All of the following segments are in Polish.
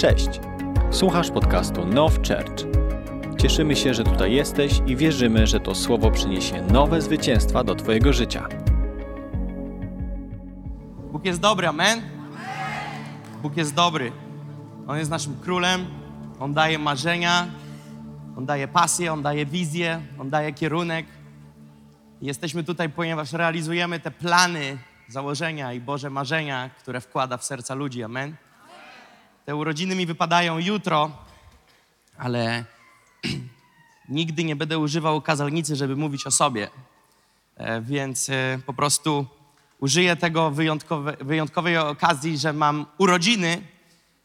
Cześć! Słuchasz podcastu Now Church. Cieszymy się, że tutaj jesteś i wierzymy, że to słowo przyniesie nowe zwycięstwa do Twojego życia. Bóg jest dobry, amen? Bóg jest dobry. On jest naszym królem, On daje marzenia, On daje pasję, On daje wizję, On daje kierunek. Jesteśmy tutaj, ponieważ realizujemy te plany, założenia i Boże marzenia, które wkłada w serca ludzi, amen? Te urodziny mi wypadają jutro, ale nigdy nie będę używał kazalnicy, żeby mówić o sobie. E, Więc e, po prostu użyję tego wyjątkowe, wyjątkowej okazji, że mam urodziny,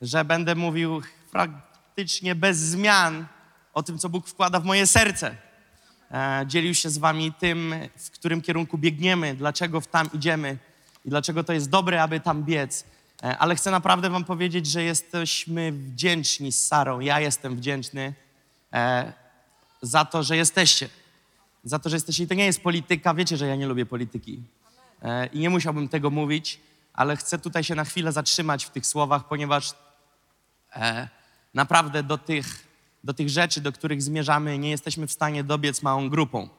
że będę mówił praktycznie bez zmian o tym, co Bóg wkłada w moje serce. E, Dzielił się z wami tym, w którym kierunku biegniemy, dlaczego w tam idziemy i dlaczego to jest dobre, aby tam biec. E, Ale chcę naprawdę wam powiedzieć, że jesteśmy wdzięczni z Sarą. Ja jestem wdzięczny e, za to, że jesteście. Za to, że jesteście. I to nie jest polityka. Wiecie, że ja nie lubię polityki. E, I nie musiałbym tego mówić, ale chcę tutaj się na chwilę zatrzymać w tych słowach, ponieważ naprawdę do tych, do tych rzeczy, do których zmierzamy, nie jesteśmy w stanie dobiec małą grupą.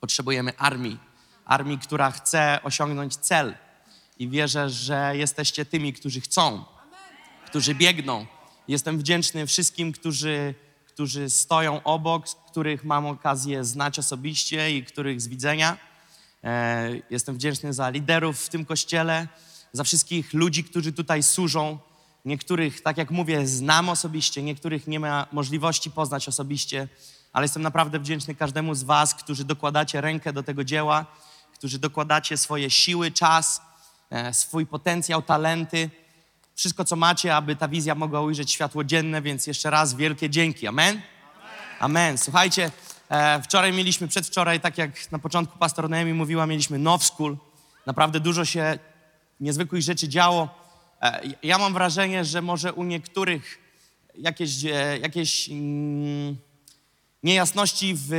Potrzebujemy armii. Armii, która chce osiągnąć cel. I wierzę, że jesteście tymi, którzy chcą, którzy biegną. Jestem wdzięczny wszystkim, którzy, którzy stoją obok, których mam okazję znać osobiście i których z widzenia. E, Jestem wdzięczny za liderów w tym kościele, za wszystkich ludzi, którzy tutaj służą. Niektórych, tak jak mówię, znam osobiście, niektórych nie ma możliwości poznać osobiście, ale jestem naprawdę wdzięczny każdemu z Was, którzy dokładacie rękę do tego dzieła, którzy dokładacie swoje siły, czas, swój potencjał, talenty, wszystko, co macie, aby ta wizja mogła ujrzeć światło dzienne, więc jeszcze raz wielkie dzięki. Amen? Amen. Słuchajcie, e, wczoraj mieliśmy, przedwczoraj, tak jak na początku pastor Noemi mówiła, mieliśmy Now School. Naprawdę dużo się niezwykłych rzeczy działo. E, ja mam wrażenie, że może u niektórych jakieś, e, jakieś mm, niejasności w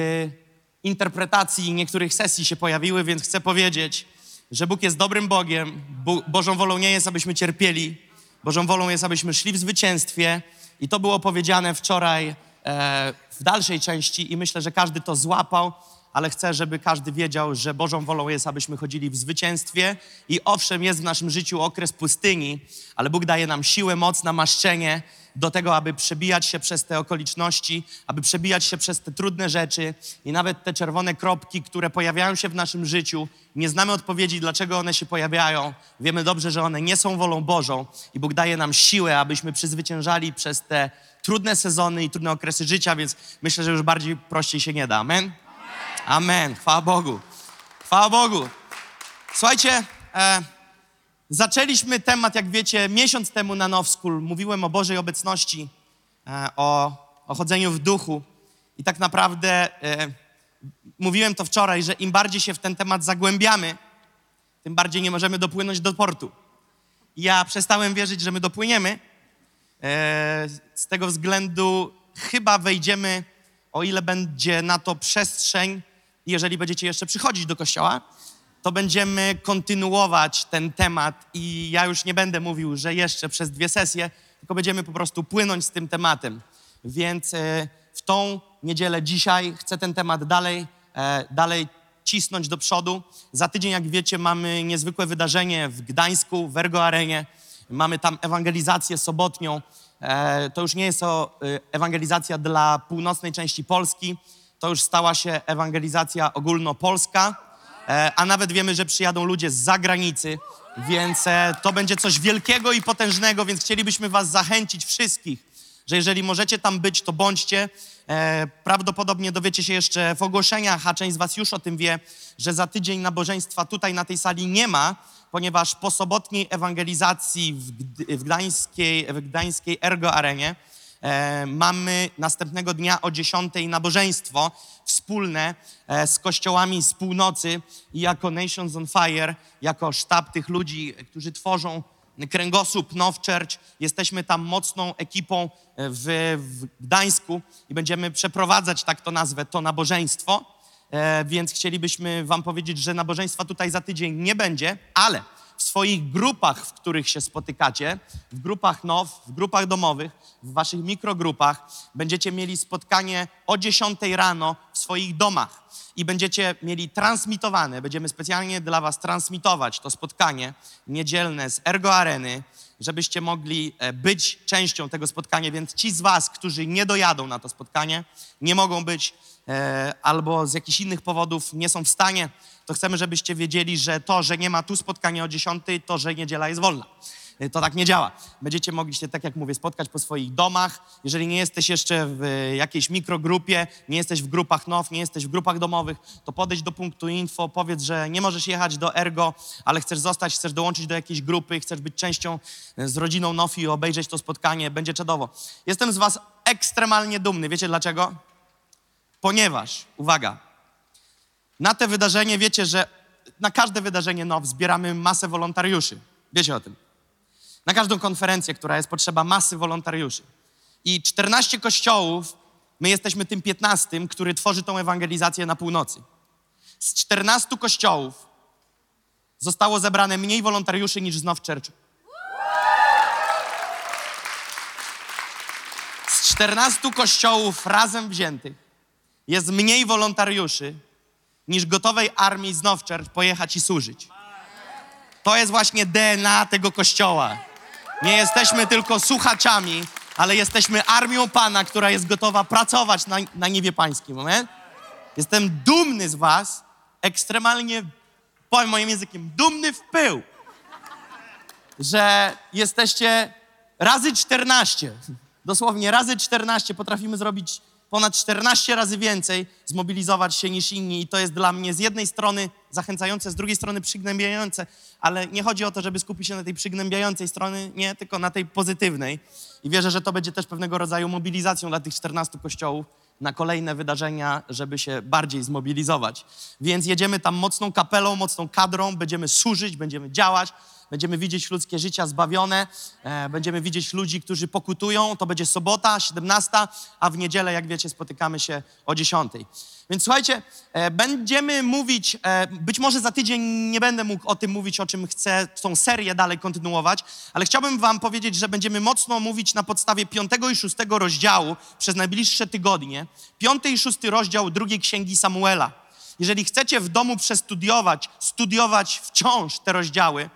interpretacji niektórych sesji się pojawiły, więc chcę powiedzieć, że Bóg jest dobrym Bogiem. Bo, Bożą wolą nie jest, abyśmy cierpieli. Bożą wolą jest, abyśmy szli w zwycięstwie. I to było powiedziane wczoraj e, w dalszej części i myślę, że każdy to złapał, ale chcę, żeby każdy wiedział, że Bożą wolą jest, abyśmy chodzili w zwycięstwie. I owszem, jest w naszym życiu okres pustyni, ale Bóg daje nam siłę, moc, namaszczenie do tego, aby przebijać się przez te okoliczności, aby przebijać się przez te trudne rzeczy i nawet te czerwone kropki, które pojawiają się w naszym życiu. Nie znamy odpowiedzi, dlaczego one się pojawiają. Wiemy dobrze, że one nie są wolą Bożą i Bóg daje nam siłę, abyśmy przezwyciężali przez te trudne sezony i trudne okresy życia, więc myślę, że już bardziej prościej się nie da. Amen? Amen. Chwała Bogu. Chwała Bogu. Słuchajcie, e, zaczęliśmy temat, jak wiecie, miesiąc temu na Now School. Mówiłem o Bożej obecności, e, o, o chodzeniu w duchu. I tak naprawdę e, mówiłem to wczoraj, że im bardziej się w ten temat zagłębiamy, tym bardziej nie możemy dopłynąć do portu. Ja przestałem wierzyć, że my dopłyniemy. E, z tego względu chyba wejdziemy, o ile będzie na to przestrzeń, jeżeli będziecie jeszcze przychodzić do kościoła, to będziemy kontynuować ten temat i ja już nie będę mówił, że jeszcze przez dwie sesje, tylko będziemy po prostu płynąć z tym tematem. Więc e, w tą niedzielę dzisiaj chcę ten temat dalej, e, dalej cisnąć do przodu. Za tydzień, jak wiecie, mamy niezwykłe wydarzenie w Gdańsku, w Ergo Arenie. Mamy tam ewangelizację sobotnią. E, To już nie jest to ewangelizacja dla północnej części Polski, to już stała się ewangelizacja ogólnopolska, a nawet wiemy, że przyjadą ludzie z zagranicy, więc e, to będzie coś wielkiego i potężnego, więc chcielibyśmy Was zachęcić wszystkich, że jeżeli możecie tam być, to bądźcie. E, Prawdopodobnie dowiecie się jeszcze w ogłoszeniach, a część z Was już o tym wie, że za tydzień nabożeństwa tutaj na tej sali nie ma, ponieważ po sobotniej ewangelizacji w, gdańskiej, w gdańskiej Ergo Arenie e, mamy następnego dnia o 10 nabożeństwo wspólne e, z kościołami z północy i jako Nations on Fire, jako sztab tych ludzi, którzy tworzą kręgosłup Now Church. Jesteśmy tam mocną ekipą w, w Gdańsku i będziemy przeprowadzać, tak to nazwę, to nabożeństwo. E, więc chcielibyśmy Wam powiedzieć, że nabożeństwa tutaj za tydzień nie będzie, ale w swoich grupach, w których się spotykacie, w grupach now, w grupach domowych, w waszych mikrogrupach, będziecie mieli spotkanie o 10 rano w swoich domach i będziecie mieli transmitowane, będziemy specjalnie dla was transmitować to spotkanie niedzielne z Ergo Areny, żebyście mogli e, być częścią tego spotkania, więc ci z was, którzy nie dojadą na to spotkanie, nie mogą być e, albo z jakichś innych powodów nie są w stanie, to chcemy, żebyście wiedzieli, że to, że nie ma tu spotkania o 10, to, że niedziela jest wolna. E, To tak nie działa. Będziecie mogli się, tak jak mówię, spotkać po swoich domach. Jeżeli nie jesteś jeszcze w e, jakiejś mikrogrupie, nie jesteś w grupach NOW, nie jesteś w grupach domowych, to podejdź do punktu info, powiedz, że nie możesz jechać do Ergo, ale chcesz zostać, chcesz dołączyć do jakiejś grupy, chcesz być częścią e, z rodziną NOW i obejrzeć to spotkanie, będzie czadowo. Jestem z was ekstremalnie dumny. Wiecie dlaczego? Ponieważ, uwaga, na te wydarzenie wiecie, że na każde wydarzenie NOW zbieramy masę wolontariuszy. Wiecie o tym. Na każdą konferencję, która jest potrzeba masy wolontariuszy. I 14 kościołów, my jesteśmy tym 15, który tworzy tą ewangelizację na północy. Z 14 kościołów zostało zebrane mniej wolontariuszy niż z Now Church. Z 14 kościołów razem wziętych jest mniej wolontariuszy niż gotowej armii z Now Church pojechać i służyć. To jest właśnie DNA tego kościoła. Nie jesteśmy tylko słuchaczami, ale jesteśmy armią Pana, która jest gotowa pracować na, na niebie pańskim. Amen? Jestem dumny z was, ekstremalnie, powiem moim językiem, dumny w pył, że jesteście razy 14, dosłownie razy 14, potrafimy zrobić ponad 14 razy więcej, zmobilizować się niż inni. I to jest dla mnie z jednej strony zachęcające, z drugiej strony przygnębiające, ale nie chodzi o to, żeby skupić się na tej przygnębiającej strony, nie, tylko na tej pozytywnej. I wierzę, że to będzie też pewnego rodzaju mobilizacją dla tych 14 kościołów na kolejne wydarzenia, żeby się bardziej zmobilizować. Więc jedziemy tam mocną kapelą, mocną kadrą, będziemy służyć, będziemy działać, będziemy widzieć ludzkie życia zbawione, e, będziemy widzieć ludzi, którzy pokutują. To będzie sobota, 17, a w niedzielę, jak wiecie, spotykamy się o 10. Więc słuchajcie, e, będziemy mówić, e, być może za tydzień nie będę mógł o tym mówić, o czym chcę tą serię dalej kontynuować, ale chciałbym wam powiedzieć, że będziemy mocno mówić na podstawie piątego i szóstego rozdziału przez najbliższe tygodnie. Piąty i szósty rozdział drugiej księgi Samuela. Jeżeli chcecie w domu przestudiować, studiować wciąż te rozdziały,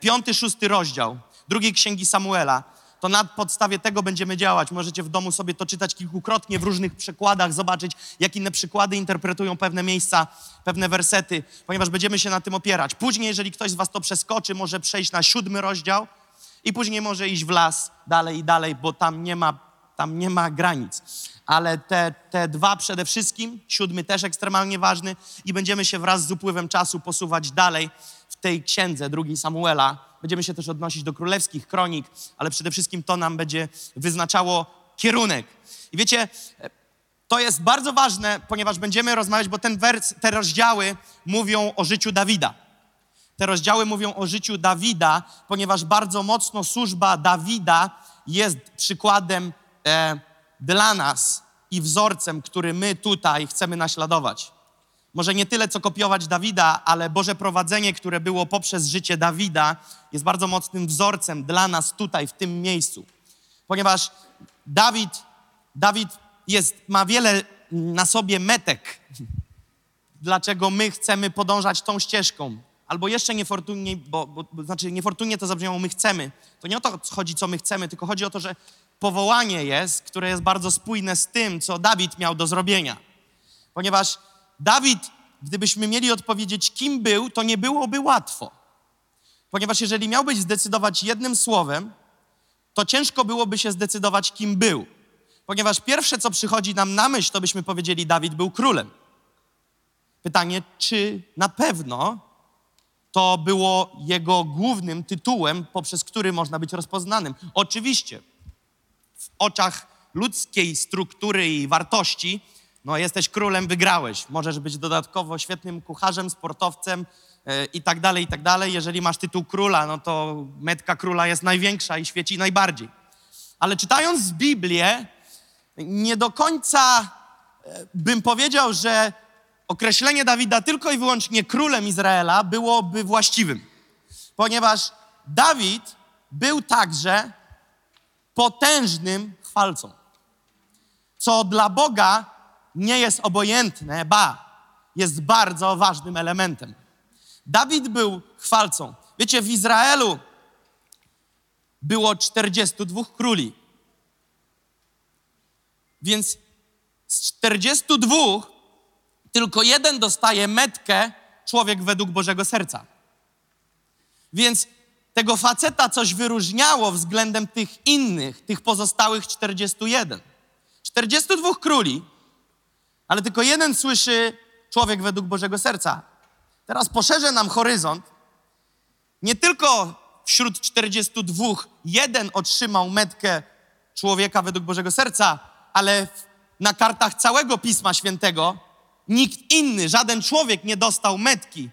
piąty, szósty rozdział drugiej księgi Samuela, to na podstawie tego będziemy działać. Możecie w domu sobie to czytać kilkukrotnie w różnych przekładach, zobaczyć, jak inne przykłady interpretują pewne miejsca, pewne wersety, ponieważ będziemy się na tym opierać. Później, jeżeli ktoś z Was to przeskoczy, może przejść na siódmy rozdział i później może iść w las dalej i dalej, bo tam nie ma, tam nie ma granic. Ale te, te dwa przede wszystkim, siódmy też ekstremalnie ważny i będziemy się wraz z upływem czasu posuwać dalej tej księdze drugiej Samuela. Będziemy się też odnosić do królewskich kronik, ale przede wszystkim to nam będzie wyznaczało kierunek. I wiecie, to jest bardzo ważne, ponieważ będziemy rozmawiać, bo ten wers, te rozdziały mówią o życiu Dawida. Te rozdziały mówią o życiu Dawida, ponieważ bardzo mocno służba Dawida jest przykładem e, dla nas i wzorcem, który my tutaj chcemy naśladować. Może nie tyle, co kopiować Dawida, ale Boże prowadzenie, które było poprzez życie Dawida, jest bardzo mocnym wzorcem dla nas tutaj, w tym miejscu. Ponieważ Dawid, Dawid jest, ma wiele na sobie metek, dlaczego my chcemy podążać tą ścieżką. Albo jeszcze niefortunnie, bo, bo, bo znaczy niefortunnie to zabrzmiało my chcemy. To nie o to chodzi, co my chcemy, tylko chodzi o to, że powołanie jest, które jest bardzo spójne z tym, co Dawid miał do zrobienia. Ponieważ Dawid, gdybyśmy mieli odpowiedzieć, kim był, to nie byłoby łatwo. Ponieważ jeżeli miałbyś zdecydować jednym słowem, to ciężko byłoby się zdecydować, kim był. Ponieważ pierwsze, co przychodzi nam na myśl, to byśmy powiedzieli, Dawid był królem. Pytanie, czy na pewno to było jego głównym tytułem, poprzez który można być rozpoznanym. Oczywiście, w oczach ludzkiej struktury i wartości, no jesteś królem, wygrałeś. Możesz być dodatkowo świetnym kucharzem, sportowcem yy, i tak dalej, i tak dalej. Jeżeli masz tytuł króla, no to metka króla jest największa i świeci najbardziej. Ale czytając Biblię, nie do końca e, bym powiedział, że określenie Dawida tylko i wyłącznie królem Izraela byłoby właściwym. ponieważ Dawid był także potężnym chwalcą, co dla Boga nie jest obojętne, ba, jest bardzo ważnym elementem. Dawid był chwalcą. Wiecie, w Izraelu było 42 króli. Więc z 42 tylko jeden dostaje metkę człowiek według Bożego serca. Więc tego faceta coś wyróżniało względem tych innych, tych pozostałych 41. 42 króli, ale tylko jeden słyszy człowiek według Bożego serca. Teraz poszerzę nam horyzont. Nie tylko wśród 42 jeden otrzymał metkę człowieka według Bożego serca, ale na kartach całego Pisma Świętego nikt inny, żaden człowiek nie dostał metki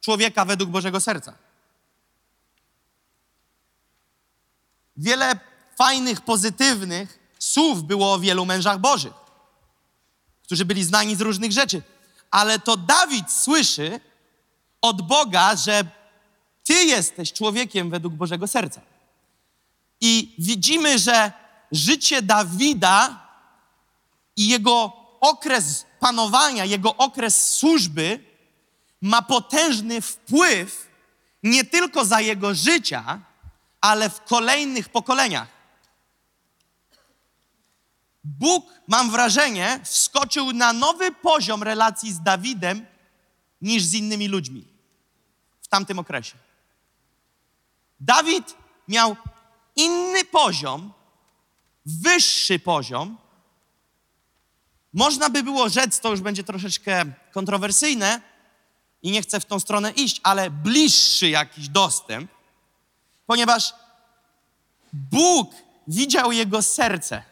człowieka według Bożego serca. Wiele fajnych, pozytywnych słów było o wielu mężach Bożych, którzy byli znani z różnych rzeczy. Ale to Dawid słyszy od Boga, że Ty jesteś człowiekiem według Bożego serca. I widzimy, że życie Dawida i jego okres panowania, jego okres służby ma potężny wpływ nie tylko za jego życia, ale w kolejnych pokoleniach. Bóg, mam wrażenie, wskoczył na nowy poziom relacji z Dawidem niż z innymi ludźmi w tamtym okresie. Dawid miał inny poziom, wyższy poziom. Można by było rzec, to już będzie troszeczkę kontrowersyjne i nie chcę w tą stronę iść, ale bliższy jakiś dostęp, ponieważ Bóg widział jego serce.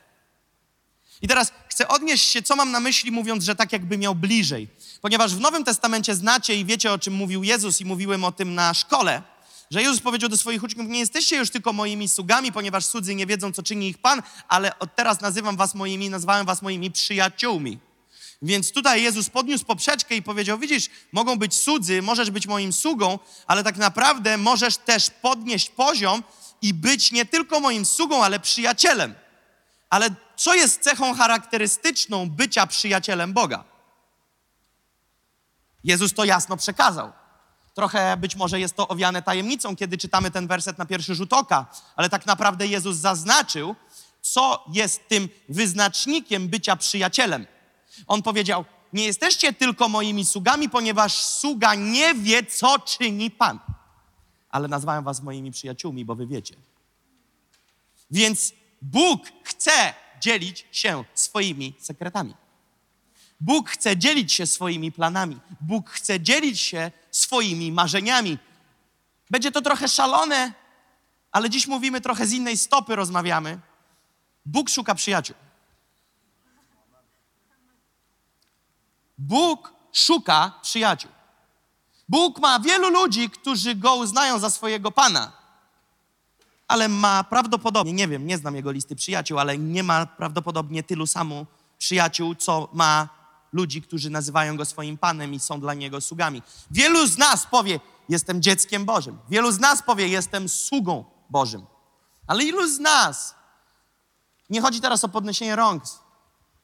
I teraz chcę odnieść się, co mam na myśli, mówiąc, że tak jakby miał bliżej. Ponieważ w Nowym Testamencie znacie i wiecie, o czym mówił Jezus, i mówiłem o tym na szkole, że Jezus powiedział do swoich uczniów: Nie jesteście już tylko moimi sługami, ponieważ cudzy nie wiedzą, co czyni ich Pan, ale od teraz nazywam was moimi, nazwałem was moimi przyjaciółmi. Więc tutaj Jezus podniósł poprzeczkę i powiedział: Widzisz, mogą być cudzy, możesz być moim sługą, ale tak naprawdę możesz też podnieść poziom i być nie tylko moim sługą, ale przyjacielem. Ale co jest cechą charakterystyczną bycia przyjacielem Boga? Jezus to jasno przekazał. Trochę być może jest to owiane tajemnicą, kiedy czytamy ten werset na pierwszy rzut oka, ale tak naprawdę Jezus zaznaczył, co jest tym wyznacznikiem bycia przyjacielem. On powiedział: Nie jesteście tylko moimi sługami, ponieważ sługa nie wie, co czyni Pan. Ale nazwałem was moimi przyjaciółmi, bo wy wiecie. Więc Bóg chce dzielić się swoimi sekretami. Bóg chce dzielić się swoimi planami. Bóg chce dzielić się swoimi marzeniami. Będzie to trochę szalone, ale dziś mówimy trochę z innej stopy, rozmawiamy. Bóg szuka przyjaciół. Bóg szuka przyjaciół. Bóg ma wielu ludzi, którzy go uznają za swojego pana, ale ma prawdopodobnie, nie wiem, nie znam jego listy przyjaciół, ale nie ma prawdopodobnie tylu samo przyjaciół, co ma ludzi, którzy nazywają go swoim panem i są dla niego sługami. Wielu z nas powie, jestem dzieckiem Bożym. Wielu z nas powie, jestem sługą Bożym. Ale ilu z nas, nie chodzi teraz o podniesienie rąk,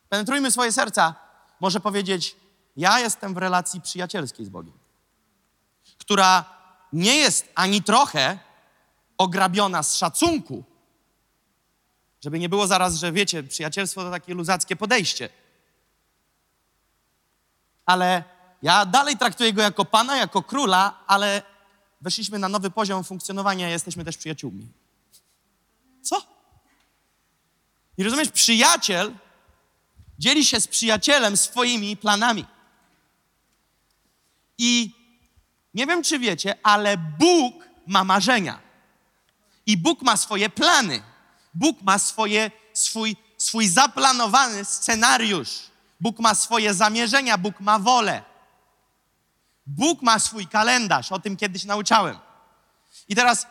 penetrujmy swoje serca, może powiedzieć, ja jestem w relacji przyjacielskiej z Bogiem, która nie jest ani trochę ograbiona z szacunku, żeby nie było zaraz, że wiecie, przyjacielstwo to takie luzackie podejście. Ale ja dalej traktuję go jako pana, jako króla, ale weszliśmy na nowy poziom funkcjonowania, jesteśmy też przyjaciółmi. Co? I rozumiesz, przyjaciel dzieli się z przyjacielem swoimi planami. I nie wiem, czy wiecie, ale Bóg ma marzenia. I Bóg ma swoje plany. Bóg ma swoje, swój, swój zaplanowany scenariusz. Bóg ma swoje zamierzenia, Bóg ma wolę. Bóg ma swój kalendarz, o tym kiedyś nauczałem. I teraz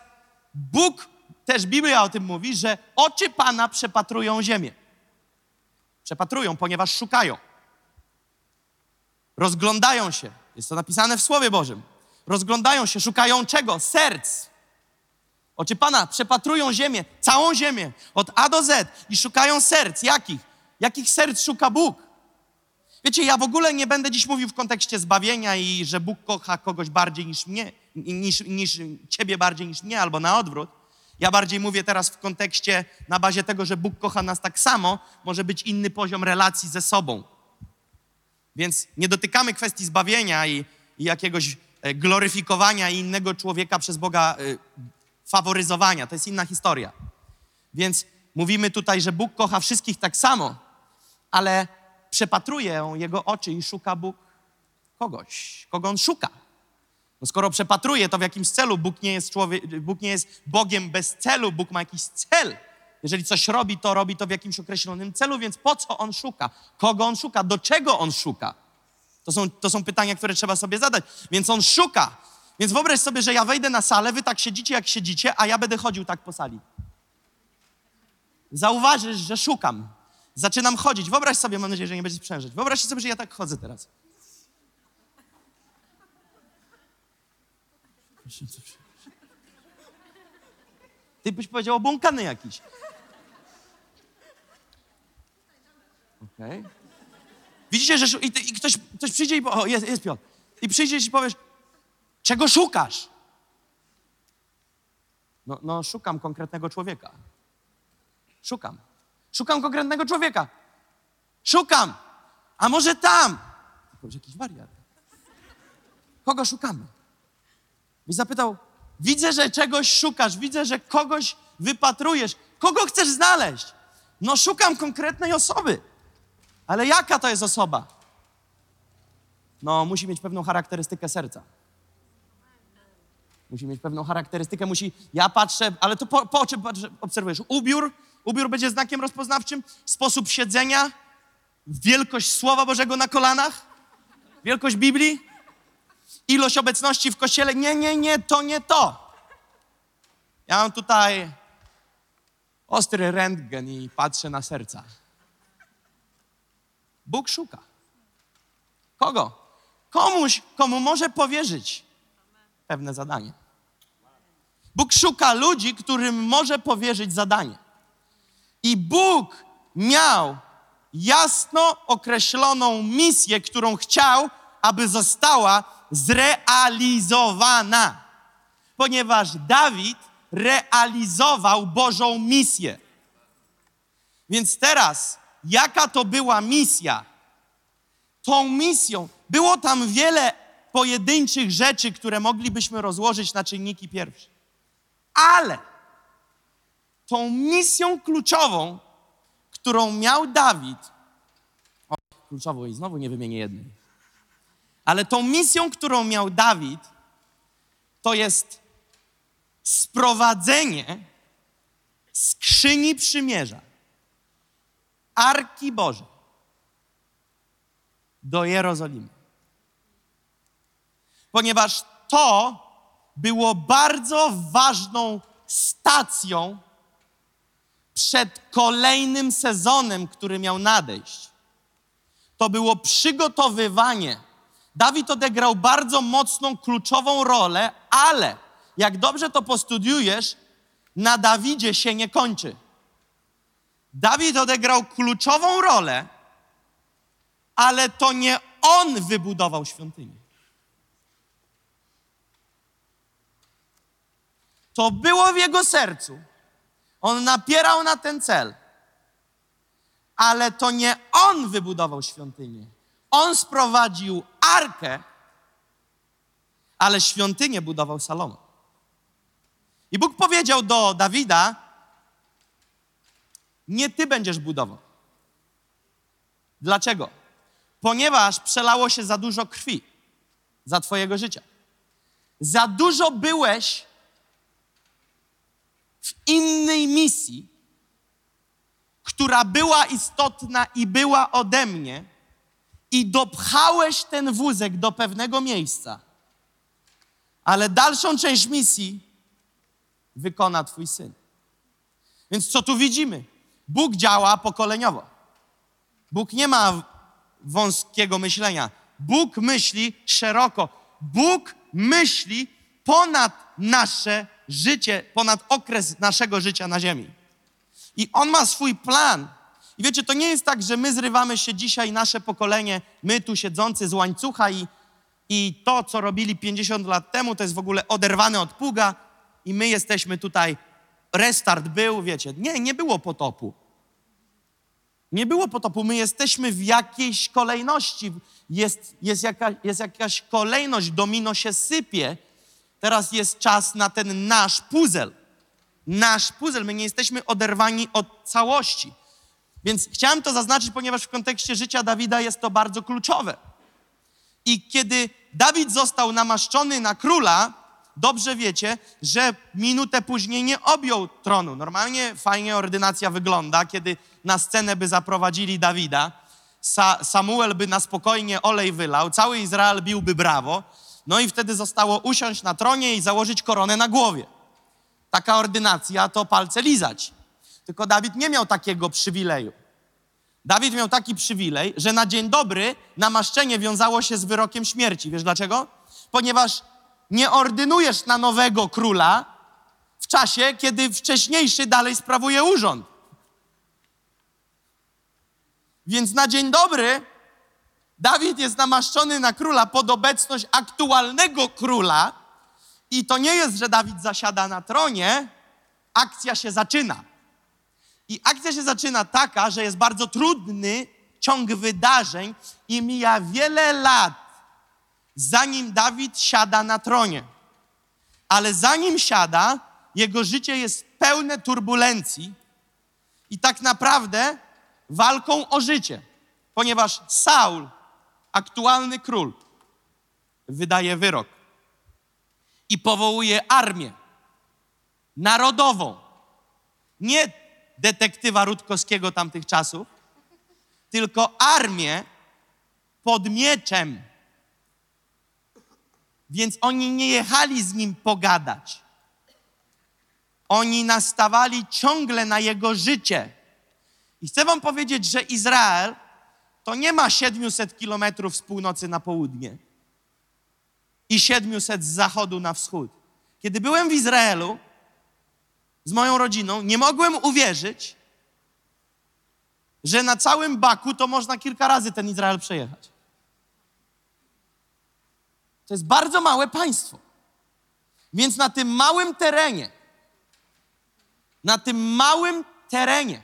Bóg, też Biblia o tym mówi, że oczy Pana przepatrują ziemię. Przepatrują, ponieważ szukają. Rozglądają się. Jest to napisane w Słowie Bożym. Rozglądają się, szukają czego? Serc. Oczy Pana przepatrują ziemię, całą ziemię, od A do Z i szukają serc. Jakich? Jakich serc szuka Bóg? Wiecie, ja w ogóle nie będę dziś mówił w kontekście zbawienia i że Bóg kocha kogoś bardziej niż mnie, niż, niż ciebie bardziej niż mnie, albo na odwrót. Ja bardziej mówię teraz w kontekście na bazie tego, że Bóg kocha nas tak samo, może być inny poziom relacji ze sobą. Więc nie dotykamy kwestii zbawienia i, i jakiegoś e, gloryfikowania innego człowieka przez Boga y, faworyzowania. To jest inna historia. Więc mówimy tutaj, że Bóg kocha wszystkich tak samo, ale przepatruje jego oczy i szuka Bóg kogoś, kogo on szuka. No skoro przepatruje, to w jakimś celu Bóg nie jest człowiek, Bóg nie jest Bogiem bez celu, Bóg ma jakiś cel. Jeżeli coś robi, to robi to w jakimś określonym celu, więc po co on szuka? Kogo on szuka? Do czego on szuka? To są, to są pytania, które trzeba sobie zadać. Więc on szuka. Więc wyobraź sobie, że ja wejdę na salę, wy tak siedzicie, jak siedzicie, a ja będę chodził tak po sali. Zauważysz, że szukam. Zaczynam chodzić. Wyobraź sobie, mam nadzieję, że nie będzie sprzężeć. Wyobraź sobie, że ja tak chodzę teraz. Ty byś powiedział obłąkany jakiś. Okej. Widzicie, że i, i ktoś, ktoś przyjdzie i o, jest, jest Piotr. I przyjdziesz i powiesz, czego szukasz? No, no, szukam konkretnego człowieka. Szukam. Szukam konkretnego człowieka. Szukam. A może tam? To powiesz, jakiś wariat. Kogo szukamy? I zapytał, widzę, że czegoś szukasz, widzę, że kogoś wypatrujesz. Kogo chcesz znaleźć? No szukam konkretnej osoby. Ale jaka to jest osoba? No, musi mieć pewną charakterystykę serca. Musi mieć pewną charakterystykę, musi. Ja patrzę, ale to po, po czym patrzę, obserwujesz? Ubiór, ubiór będzie znakiem rozpoznawczym, sposób siedzenia, wielkość Słowa Bożego na kolanach, wielkość Biblii, ilość obecności w kościele. Nie, nie, nie, to nie to. Ja mam tutaj ostry rentgen i patrzę na serca. Bóg szuka. Kogo? Komuś, komu może powierzyć pewne zadanie. Bóg szuka ludzi, którym może powierzyć zadanie. I Bóg miał jasno określoną misję, którą chciał, aby została zrealizowana. Ponieważ Dawid realizował Bożą misję. Więc teraz, jaka to była misja? Tą misją było tam wiele pojedynczych rzeczy, które moglibyśmy rozłożyć na czynniki pierwsze. Ale tą misją kluczową, którą miał Dawid, o, kluczową i znowu nie wymienię jednej, ale tą misją, którą miał Dawid, to jest sprowadzenie skrzyni przymierza, Arki Bożej do Jerozolimy. Ponieważ to było bardzo ważną stacją przed kolejnym sezonem, który miał nadejść. To było przygotowywanie. Dawid odegrał bardzo mocną, kluczową rolę, ale jak dobrze to postudiujesz, na Dawidzie się nie kończy. Dawid odegrał kluczową rolę, ale to nie on wybudował świątynię. To było w jego sercu. On napierał na ten cel. Ale to nie on wybudował świątynię. On sprowadził arkę, ale świątynię budował Salomon. I Bóg powiedział do Dawida: Nie ty będziesz budował. Dlaczego? Ponieważ przelało się za dużo krwi za Twojego życia. Za dużo byłeś w innej misji, która była istotna i była ode mnie, i dopchałeś ten wózek do pewnego miejsca, ale dalszą część misji wykona Twój syn. Więc co tu widzimy? Bóg działa pokoleniowo. Bóg nie ma wąskiego myślenia. Bóg myśli szeroko. Bóg myśli ponad nasze życie, ponad okres naszego życia na ziemi. I On ma swój plan. I wiecie, to nie jest tak, że my zrywamy się dzisiaj, nasze pokolenie, my tu siedzący z łańcucha i, i to, co robili 50 lat temu, to jest w ogóle oderwane od pługa i my jesteśmy tutaj, restart był, wiecie. Nie, nie było potopu. Nie było potopu. My jesteśmy w jakiejś kolejności. Jest, jest, jaka, jest jakaś kolejność, domino się sypie. Teraz jest czas na ten nasz puzzle. Nasz puzzle. My nie jesteśmy oderwani od całości. Więc chciałem to zaznaczyć, ponieważ w kontekście życia Dawida jest to bardzo kluczowe. I kiedy Dawid został namaszczony na króla, dobrze wiecie, że minutę później nie objął tronu. Normalnie fajnie ordynacja wygląda, kiedy na scenę by zaprowadzili Dawida, Sa Samuel by na spokojnie olej wylał, cały Izrael biłby brawo, no i wtedy zostało usiąść na tronie i założyć koronę na głowie. Taka ordynacja to palce lizać. Tylko Dawid nie miał takiego przywileju. Dawid miał taki przywilej, że na dzień dobry namaszczenie wiązało się z wyrokiem śmierci. Wiesz dlaczego? Ponieważ nie ordynujesz na nowego króla w czasie, kiedy wcześniejszy dalej sprawuje urząd. Więc na dzień dobry Dawid jest namaszczony na króla pod obecność aktualnego króla i to nie jest, że Dawid zasiada na tronie, akcja się zaczyna. I akcja się zaczyna taka, że jest bardzo trudny ciąg wydarzeń i mija wiele lat, zanim Dawid siada na tronie. Ale zanim siada, jego życie jest pełne turbulencji i tak naprawdę walką o życie, ponieważ Saul, aktualny król, wydaje wyrok i powołuje armię narodową. Nie detektywa Rutkowskiego tamtych czasów, tylko armię pod mieczem. Więc oni nie jechali z nim pogadać. Oni nastawali ciągle na jego życie. I chcę wam powiedzieć, że Izrael to nie ma 700 kilometrów z północy na południe i 700 z zachodu na wschód. Kiedy byłem w Izraelu z moją rodziną, nie mogłem uwierzyć, że na całym Baku to można kilka razy ten Izrael przejechać. To jest bardzo małe państwo. Więc na tym małym terenie, na tym małym terenie,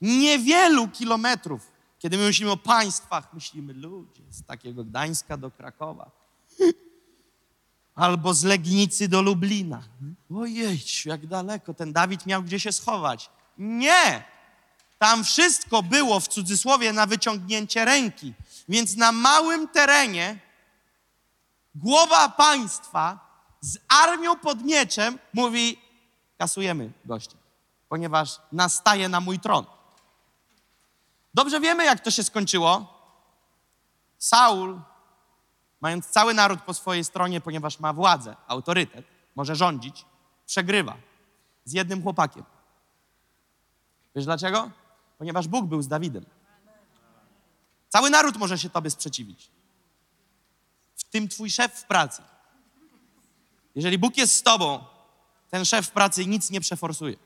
niewielu kilometrów, kiedy my myślimy o państwach, myślimy ludzie z takiego Gdańska do Krakowa, albo z Legnicy do Lublina. Ojej, jak daleko, ten Dawid miał gdzie się schować. Nie! Tam wszystko było w cudzysłowie na wyciągnięcie ręki. Więc na małym terenie głowa państwa z armią pod mieczem mówi: kasujemy gościa, ponieważ nastaje na mój tron. Dobrze wiemy, jak to się skończyło. Saul, mając cały naród po swojej stronie, ponieważ ma władzę, autorytet, może rządzić, przegrywa z jednym chłopakiem. Wiesz dlaczego? Ponieważ Bóg był z Dawidem. Cały naród może się tobie sprzeciwić. W tym twój szef w pracy. Jeżeli Bóg jest z tobą, ten szef w pracy nic nie przeforsuje.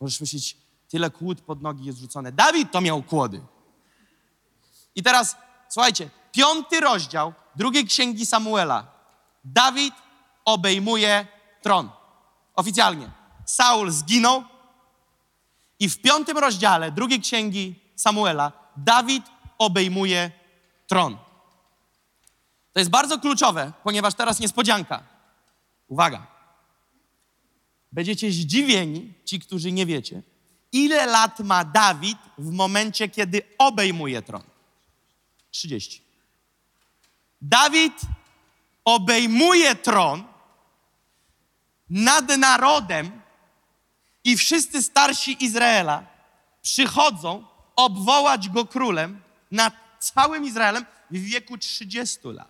Możesz myśleć, tyle kłód pod nogi jest rzucone. Dawid to miał kłody. I teraz, słuchajcie, piąty rozdział drugiej księgi Samuela. Dawid obejmuje tron. Oficjalnie. Saul zginął i w piątym rozdziale drugiej księgi Samuela Dawid obejmuje tron. To jest bardzo kluczowe, ponieważ teraz niespodzianka. Uwaga. Będziecie zdziwieni, ci, którzy nie wiecie, ile lat ma Dawid w momencie, kiedy obejmuje tron. 30. Dawid obejmuje tron nad narodem i wszyscy starsi Izraela przychodzą obwołać go królem nad całym Izraelem w wieku 30 lat.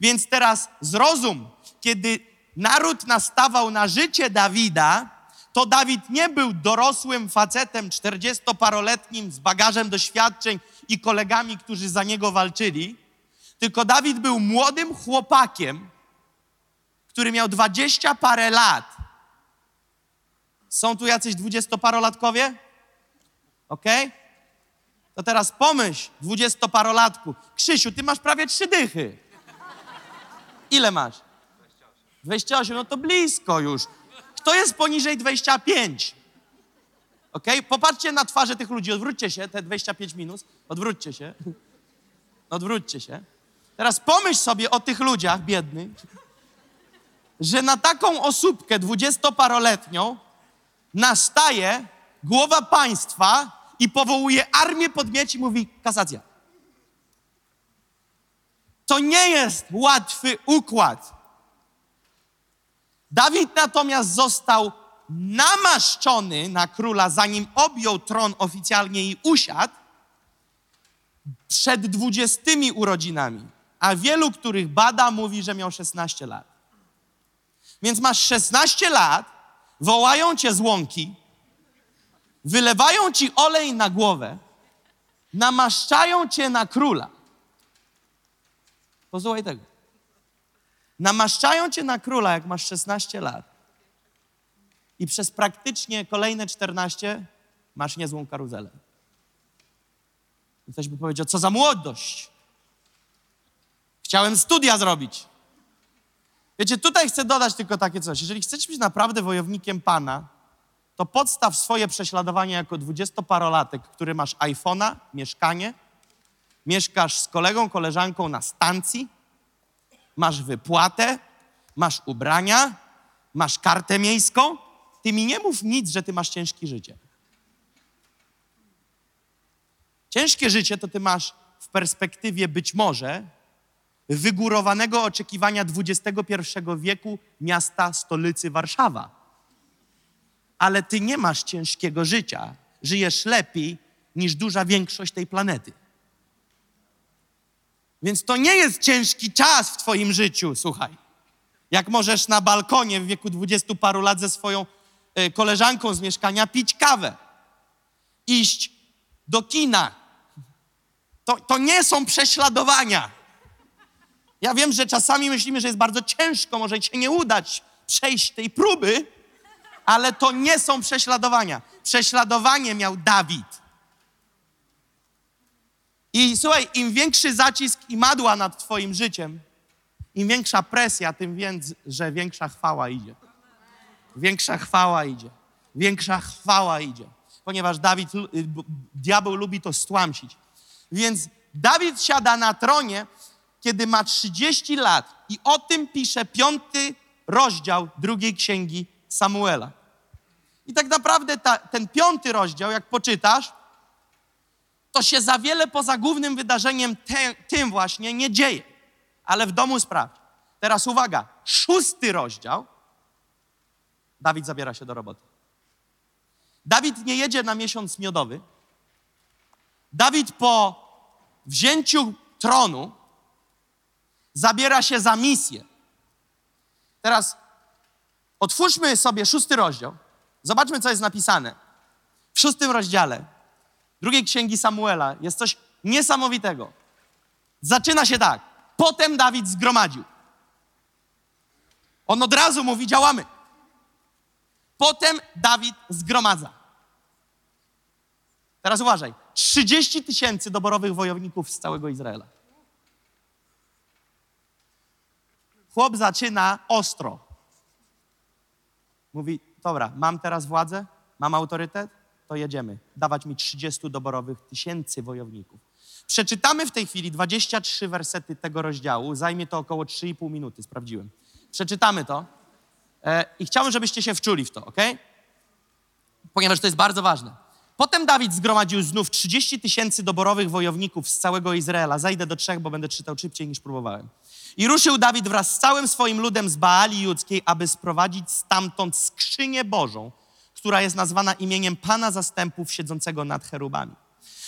Więc teraz zrozum, kiedy naród nastawał na życie Dawida, to Dawid nie był dorosłym facetem, 40-paroletnim z bagażem doświadczeń i kolegami, którzy za niego walczyli, Tylko Dawid był młodym chłopakiem, który miał dwadzieścia parę lat. Są tu jacyś dwudziestoparolatkowie? Okej? To teraz pomyśl, dwudziestoparolatku. Krzysiu, ty masz prawie trzy dychy. Ile masz? 28, no to blisko już. Kto jest poniżej 25? Okej? Popatrzcie na twarze tych ludzi, odwróćcie się, te 25 minus, odwróćcie się. Odwróćcie się. Teraz pomyśl sobie o tych ludziach biednych, że na taką osóbkę dwudziestoparoletnią nastaje głowa państwa i powołuje armię podmieci i mówi kasacja. To nie jest łatwy układ. Dawid natomiast został namaszczony na króla, zanim objął tron oficjalnie i usiadł przed dwudziestymi urodzinami, a wielu, których bada, mówi, że miał 16 lat. Więc masz 16 lat, wołają cię z łąki, wylewają ci olej na głowę, namaszczają cię na króla. Posłuchaj tego. Namaszczają cię na króla, jak masz 16 lat. I przez praktycznie kolejne 14 masz niezłą karuzelę. Ktoś by powiedział, co za młodość. Chciałem studia zrobić. Wiecie, tutaj chcę dodać tylko takie coś. Jeżeli chcesz być naprawdę wojownikiem Pana, to podstaw swoje prześladowanie jako dwudziestoparolatek, który masz iPhone'a, mieszkanie, mieszkasz z kolegą, koleżanką na stacji, masz wypłatę, masz ubrania, masz kartę miejską. Ty mi nie mów nic, że ty masz ciężkie życie. Ciężkie życie to ty masz w perspektywie być może wygórowanego oczekiwania XXI wieku miasta stolicy Warszawa. Ale ty nie masz ciężkiego życia. Żyjesz lepiej niż duża większość tej planety. Więc to nie jest ciężki czas w twoim życiu, słuchaj. Jak możesz na balkonie w wieku dwudziestu paru lat ze swoją y, koleżanką z mieszkania pić kawę, iść do kina. To, to nie są prześladowania. Ja wiem, że czasami myślimy, że jest bardzo ciężko, może się nie udać przejść tej próby, ale to nie są prześladowania. Prześladowanie miał Dawid. I słuchaj, im większy zacisk i madła nad Twoim życiem, im większa presja, tym więc, że większa chwała idzie. Większa chwała idzie. Większa chwała idzie. Ponieważ Dawid, diabeł lubi to stłamsić. Więc Dawid siada na tronie, kiedy ma 30 lat. I o tym pisze piąty rozdział drugiej księgi Samuela. I tak naprawdę ta, ten piąty rozdział, jak poczytasz, to się za wiele poza głównym wydarzeniem te, tym właśnie nie dzieje. Ale w domu sprawdź. Teraz uwaga, szósty rozdział. Dawid zabiera się do roboty. Dawid nie jedzie na miesiąc miodowy. Dawid po wzięciu tronu zabiera się za misję. Teraz otwórzmy sobie szósty rozdział. Zobaczmy, co jest napisane. W szóstym rozdziale drugiej księgi Samuela jest coś niesamowitego. Zaczyna się tak. Potem Dawid zgromadził. On od razu mówi: działamy. Potem Dawid zgromadza. Teraz uważaj. 30 tysięcy doborowych wojowników z całego Izraela. Chłop zaczyna ostro. Mówi: Dobra, mam teraz władzę, mam autorytet, to jedziemy. Dawać mi 30 doborowych tysięcy wojowników. Przeczytamy w tej chwili 23 wersety tego rozdziału. Zajmie to około 3,5 minuty, sprawdziłem. Przeczytamy to e, i chciałbym, żebyście się wczuli w to, ok? Ponieważ to jest bardzo ważne. Potem Dawid zgromadził znów 30 tysięcy doborowych wojowników z całego Izraela. Zajdę do trzech, bo będę czytał szybciej niż próbowałem. I ruszył Dawid wraz z całym swoim ludem z Baali Judzkiej, aby sprowadzić stamtąd skrzynię Bożą, która jest nazwana imieniem Pana Zastępów siedzącego nad cherubami.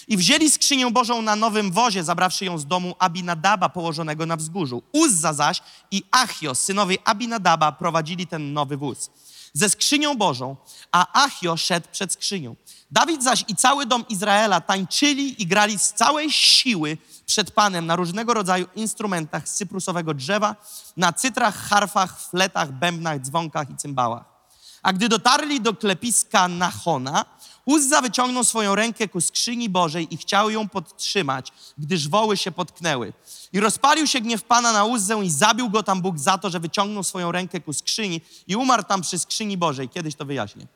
I wzięli skrzynię Bożą na nowym wozie, zabrawszy ją z domu Abinadaba położonego na wzgórzu. Uzza zaś i Achios, synowie Abinadaba, prowadzili ten nowy wóz. ze skrzynią Bożą, a Achio szedł przed skrzynią. Dawid zaś i cały dom Izraela tańczyli i grali z całej siły przed Panem na różnego rodzaju instrumentach z cyprusowego drzewa, na cytrach, harfach, fletach, bębnach, dzwonkach i cymbałach. A gdy dotarli do klepiska Nachona, Uzza wyciągnął swoją rękę ku skrzyni Bożej i chciał ją podtrzymać, gdyż woły się potknęły. I rozpalił się gniew Pana na Uzzę i zabił go tam Bóg za to, że wyciągnął swoją rękę ku skrzyni i umarł tam przy skrzyni Bożej. Kiedyś to wyjaśnię.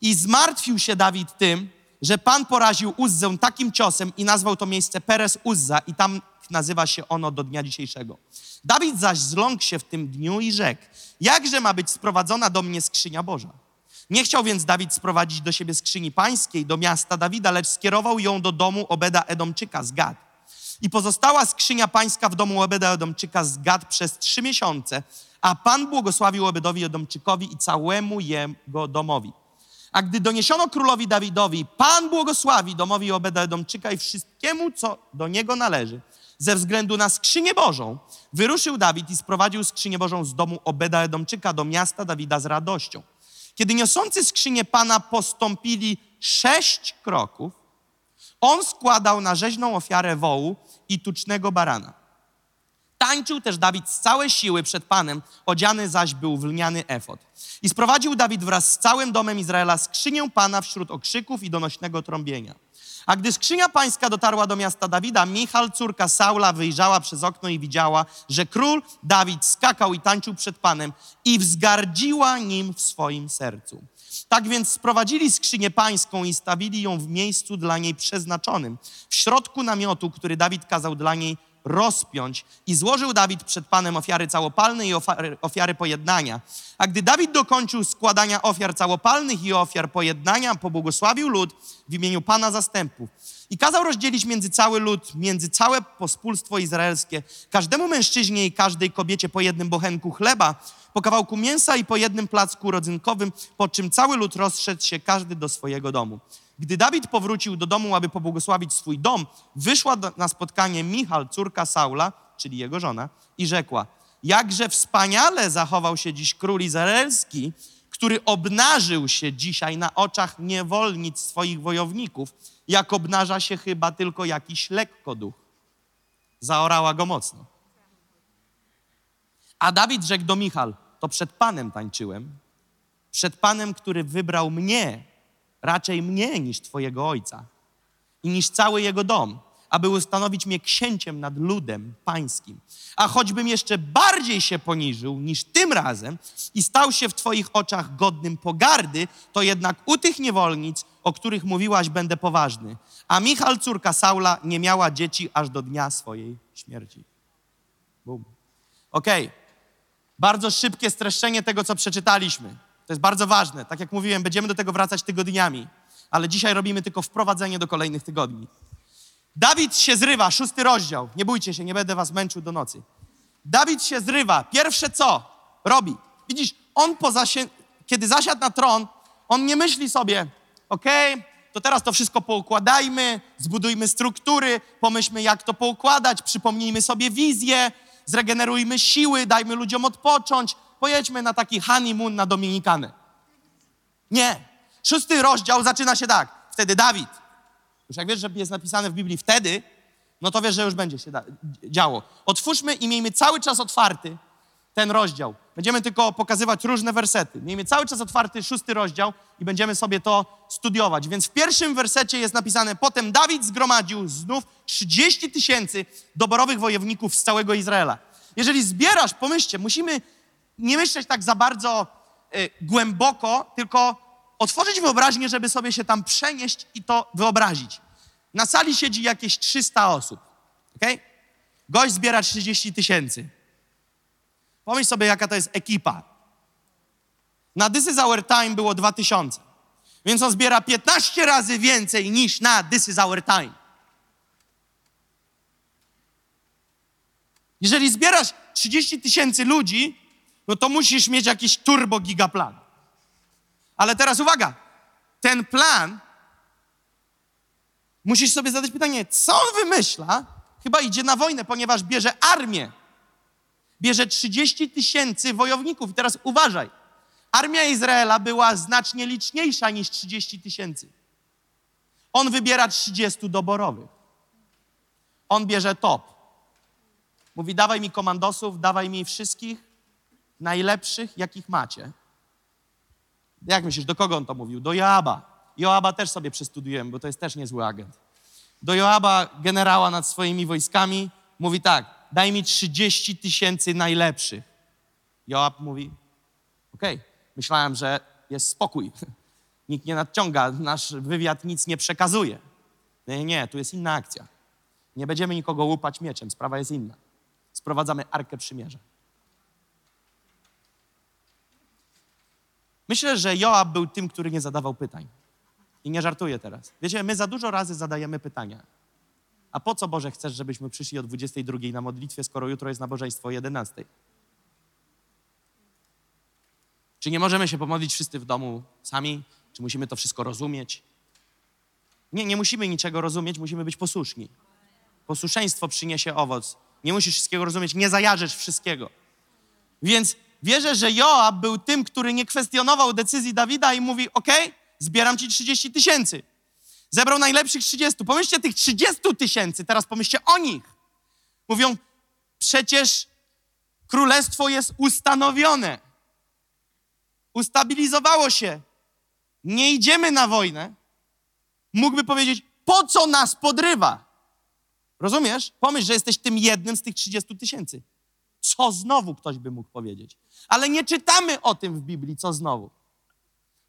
I zmartwił się Dawid tym, że Pan poraził Uzzę takim ciosem i nazwał to miejsce Perez Uzza i tam nazywa się ono do dnia dzisiejszego. Dawid zaś zląkł się w tym dniu i rzekł, jakże ma być sprowadzona do mnie skrzynia Boża? Nie chciał więc Dawid sprowadzić do siebie skrzyni pańskiej, do miasta Dawida, lecz skierował ją do domu Obeda Edomczyka z Gad. I pozostała skrzynia pańska w domu Obeda Edomczyka z Gad przez trzy miesiące, a Pan błogosławił Obedowi Edomczykowi i całemu jego domowi. A gdy doniesiono królowi Dawidowi, Pan błogosławi domowi Obeda Edomczyka i wszystkiemu, co do niego należy, ze względu na skrzynię Bożą, wyruszył Dawid i sprowadził skrzynię Bożą z domu Obeda Edomczyka do miasta Dawida z radością. Kiedy niosący skrzynię Pana postąpili sześć kroków, on składał na rzeźną ofiarę wołu i tucznego barana. Tańczył też Dawid z całej siły przed Panem, odziany zaś był w lniany efod. I sprowadził Dawid wraz z całym domem Izraela skrzynię Pana wśród okrzyków i donośnego trąbienia. A gdy skrzynia pańska dotarła do miasta Dawida, Michal, córka Saula, wyjrzała przez okno i widziała, że król Dawid skakał i tańczył przed Panem i wzgardziła nim w swoim sercu. Tak więc sprowadzili skrzynię pańską i stawili ją w miejscu dla niej przeznaczonym, w środku namiotu, który Dawid kazał dla niej rozpiąć i złożył Dawid przed Panem ofiary całopalne i ofiary, ofiary pojednania. A gdy Dawid dokończył składania ofiar całopalnych i ofiar pojednania, pobłogosławił lud w imieniu Pana zastępów. I kazał rozdzielić między cały lud, między całe pospólstwo izraelskie, każdemu mężczyźnie i każdej kobiecie po jednym bochenku chleba, po kawałku mięsa i po jednym placku rodzynkowym, po czym cały lud rozszedł się każdy do swojego domu. Gdy Dawid powrócił do domu, aby pobłogosławić swój dom, wyszła na spotkanie Michal, córka Saula, czyli jego żona, i rzekła: Jakże wspaniale zachował się dziś król izraelski, który obnażył się dzisiaj na oczach niewolnic swoich wojowników, jak obnaża się chyba tylko jakiś lekkoduch. Zaorała go mocno. A Dawid rzekł do Michal: To przed Panem tańczyłem, przed Panem, który wybrał mnie raczej mnie niż Twojego ojca i niż cały jego dom, aby ustanowić mnie księciem nad ludem pańskim. A choćbym jeszcze bardziej się poniżył niż tym razem i stał się w Twoich oczach godnym pogardy, to jednak u tych niewolnic, o których mówiłaś, będę poważny. A Michal, córka Saula, nie miała dzieci aż do dnia swojej śmierci. Bum. Okej. Okay. Bardzo szybkie streszczenie tego, co przeczytaliśmy. To jest bardzo ważne. Tak jak mówiłem, będziemy do tego wracać tygodniami, ale dzisiaj robimy tylko wprowadzenie do kolejnych tygodni. Dawid się zrywa, szósty rozdział. Nie bójcie się, nie będę was męczył do nocy. Dawid się zrywa. Pierwsze co robi? Widzisz, on kiedy zasiadł na tron, on nie myśli sobie, okej, okay, to teraz to wszystko poukładajmy, zbudujmy struktury, pomyślmy, jak to poukładać, przypomnijmy sobie wizję, zregenerujmy siły, dajmy ludziom odpocząć, pojedźmy na taki honeymoon na Dominikanę. Nie. Szósty rozdział zaczyna się tak. Wtedy Dawid. Już jak wiesz, że jest napisane w Biblii wtedy, no to wiesz, że już będzie się działo. Otwórzmy i miejmy cały czas otwarty ten rozdział. Będziemy tylko pokazywać różne wersety. Miejmy cały czas otwarty szósty rozdział i będziemy sobie to studiować. Więc w pierwszym wersecie jest napisane: Potem Dawid zgromadził znów 30 tysięcy doborowych wojowników z całego Izraela. Jeżeli zbierasz, pomyślcie, musimy nie myśleć tak za bardzo y, głęboko, tylko otworzyć wyobraźnię, żeby sobie się tam przenieść i to wyobrazić. Na sali siedzi jakieś 300 osób, ok? Gość zbiera 30 tysięcy. Pomyśl sobie, jaka to jest ekipa. Na This is Our Time było 2000. Więc on zbiera 15 razy więcej niż na This is Our Time. Jeżeli zbierasz 30 tysięcy ludzi, no to musisz mieć jakiś turbo gigaplan. Ale teraz uwaga, ten plan, musisz sobie zadać pytanie, co on wymyśla? Chyba idzie na wojnę, ponieważ bierze armię. Bierze 30 tysięcy wojowników. I teraz uważaj, Armia Izraela była znacznie liczniejsza niż 30 tysięcy. On wybiera 30 doborowych. On bierze top. Mówi: Dawaj mi komandosów, dawaj mi wszystkich najlepszych, jakich macie. Jak myślisz, do kogo on to mówił? Do Joaba. Joaba też sobie przestudiujemy, bo to jest też niezły agent. Do Joaba, generała nad swoimi wojskami, mówi tak: Daj mi 30 tysięcy najlepszych. Joab mówi: Okej, myślałem, że jest spokój. Nikt nie nadciąga, nasz wywiad nic nie przekazuje. Nie, nie, tu jest inna akcja. Nie będziemy nikogo łupać mieczem, sprawa jest inna. Sprowadzamy Arkę Przymierza. Myślę, że Joab był tym, który nie zadawał pytań. I nie żartuję teraz. Wiecie, my za dużo razy zadajemy pytania. A po co, Boże, chcesz, żebyśmy przyszli o 22 na modlitwie, skoro jutro jest nabożeństwo o 11? Czy nie możemy się pomodlić wszyscy w domu sami? Czy musimy to wszystko rozumieć? Nie, nie musimy niczego rozumieć, musimy być posłuszni. Posłuszeństwo przyniesie owoc. Nie musisz wszystkiego rozumieć, nie zajarzysz wszystkiego. Więc wierzę, że Joab był tym, który nie kwestionował decyzji Dawida i mówi: OK, zbieram ci 30 tysięcy. Zebrał najlepszych 30. Pomyślcie tych 30 tysięcy, teraz pomyślcie o nich. Mówią: Przecież królestwo jest ustanowione. Ustabilizowało się. Nie idziemy na wojnę. Mógłby powiedzieć: Po co nas podrywa? Rozumiesz? Pomyśl, że jesteś tym jednym z tych 30 tysięcy. Co znowu ktoś by mógł powiedzieć? Ale nie czytamy o tym w Biblii, co znowu.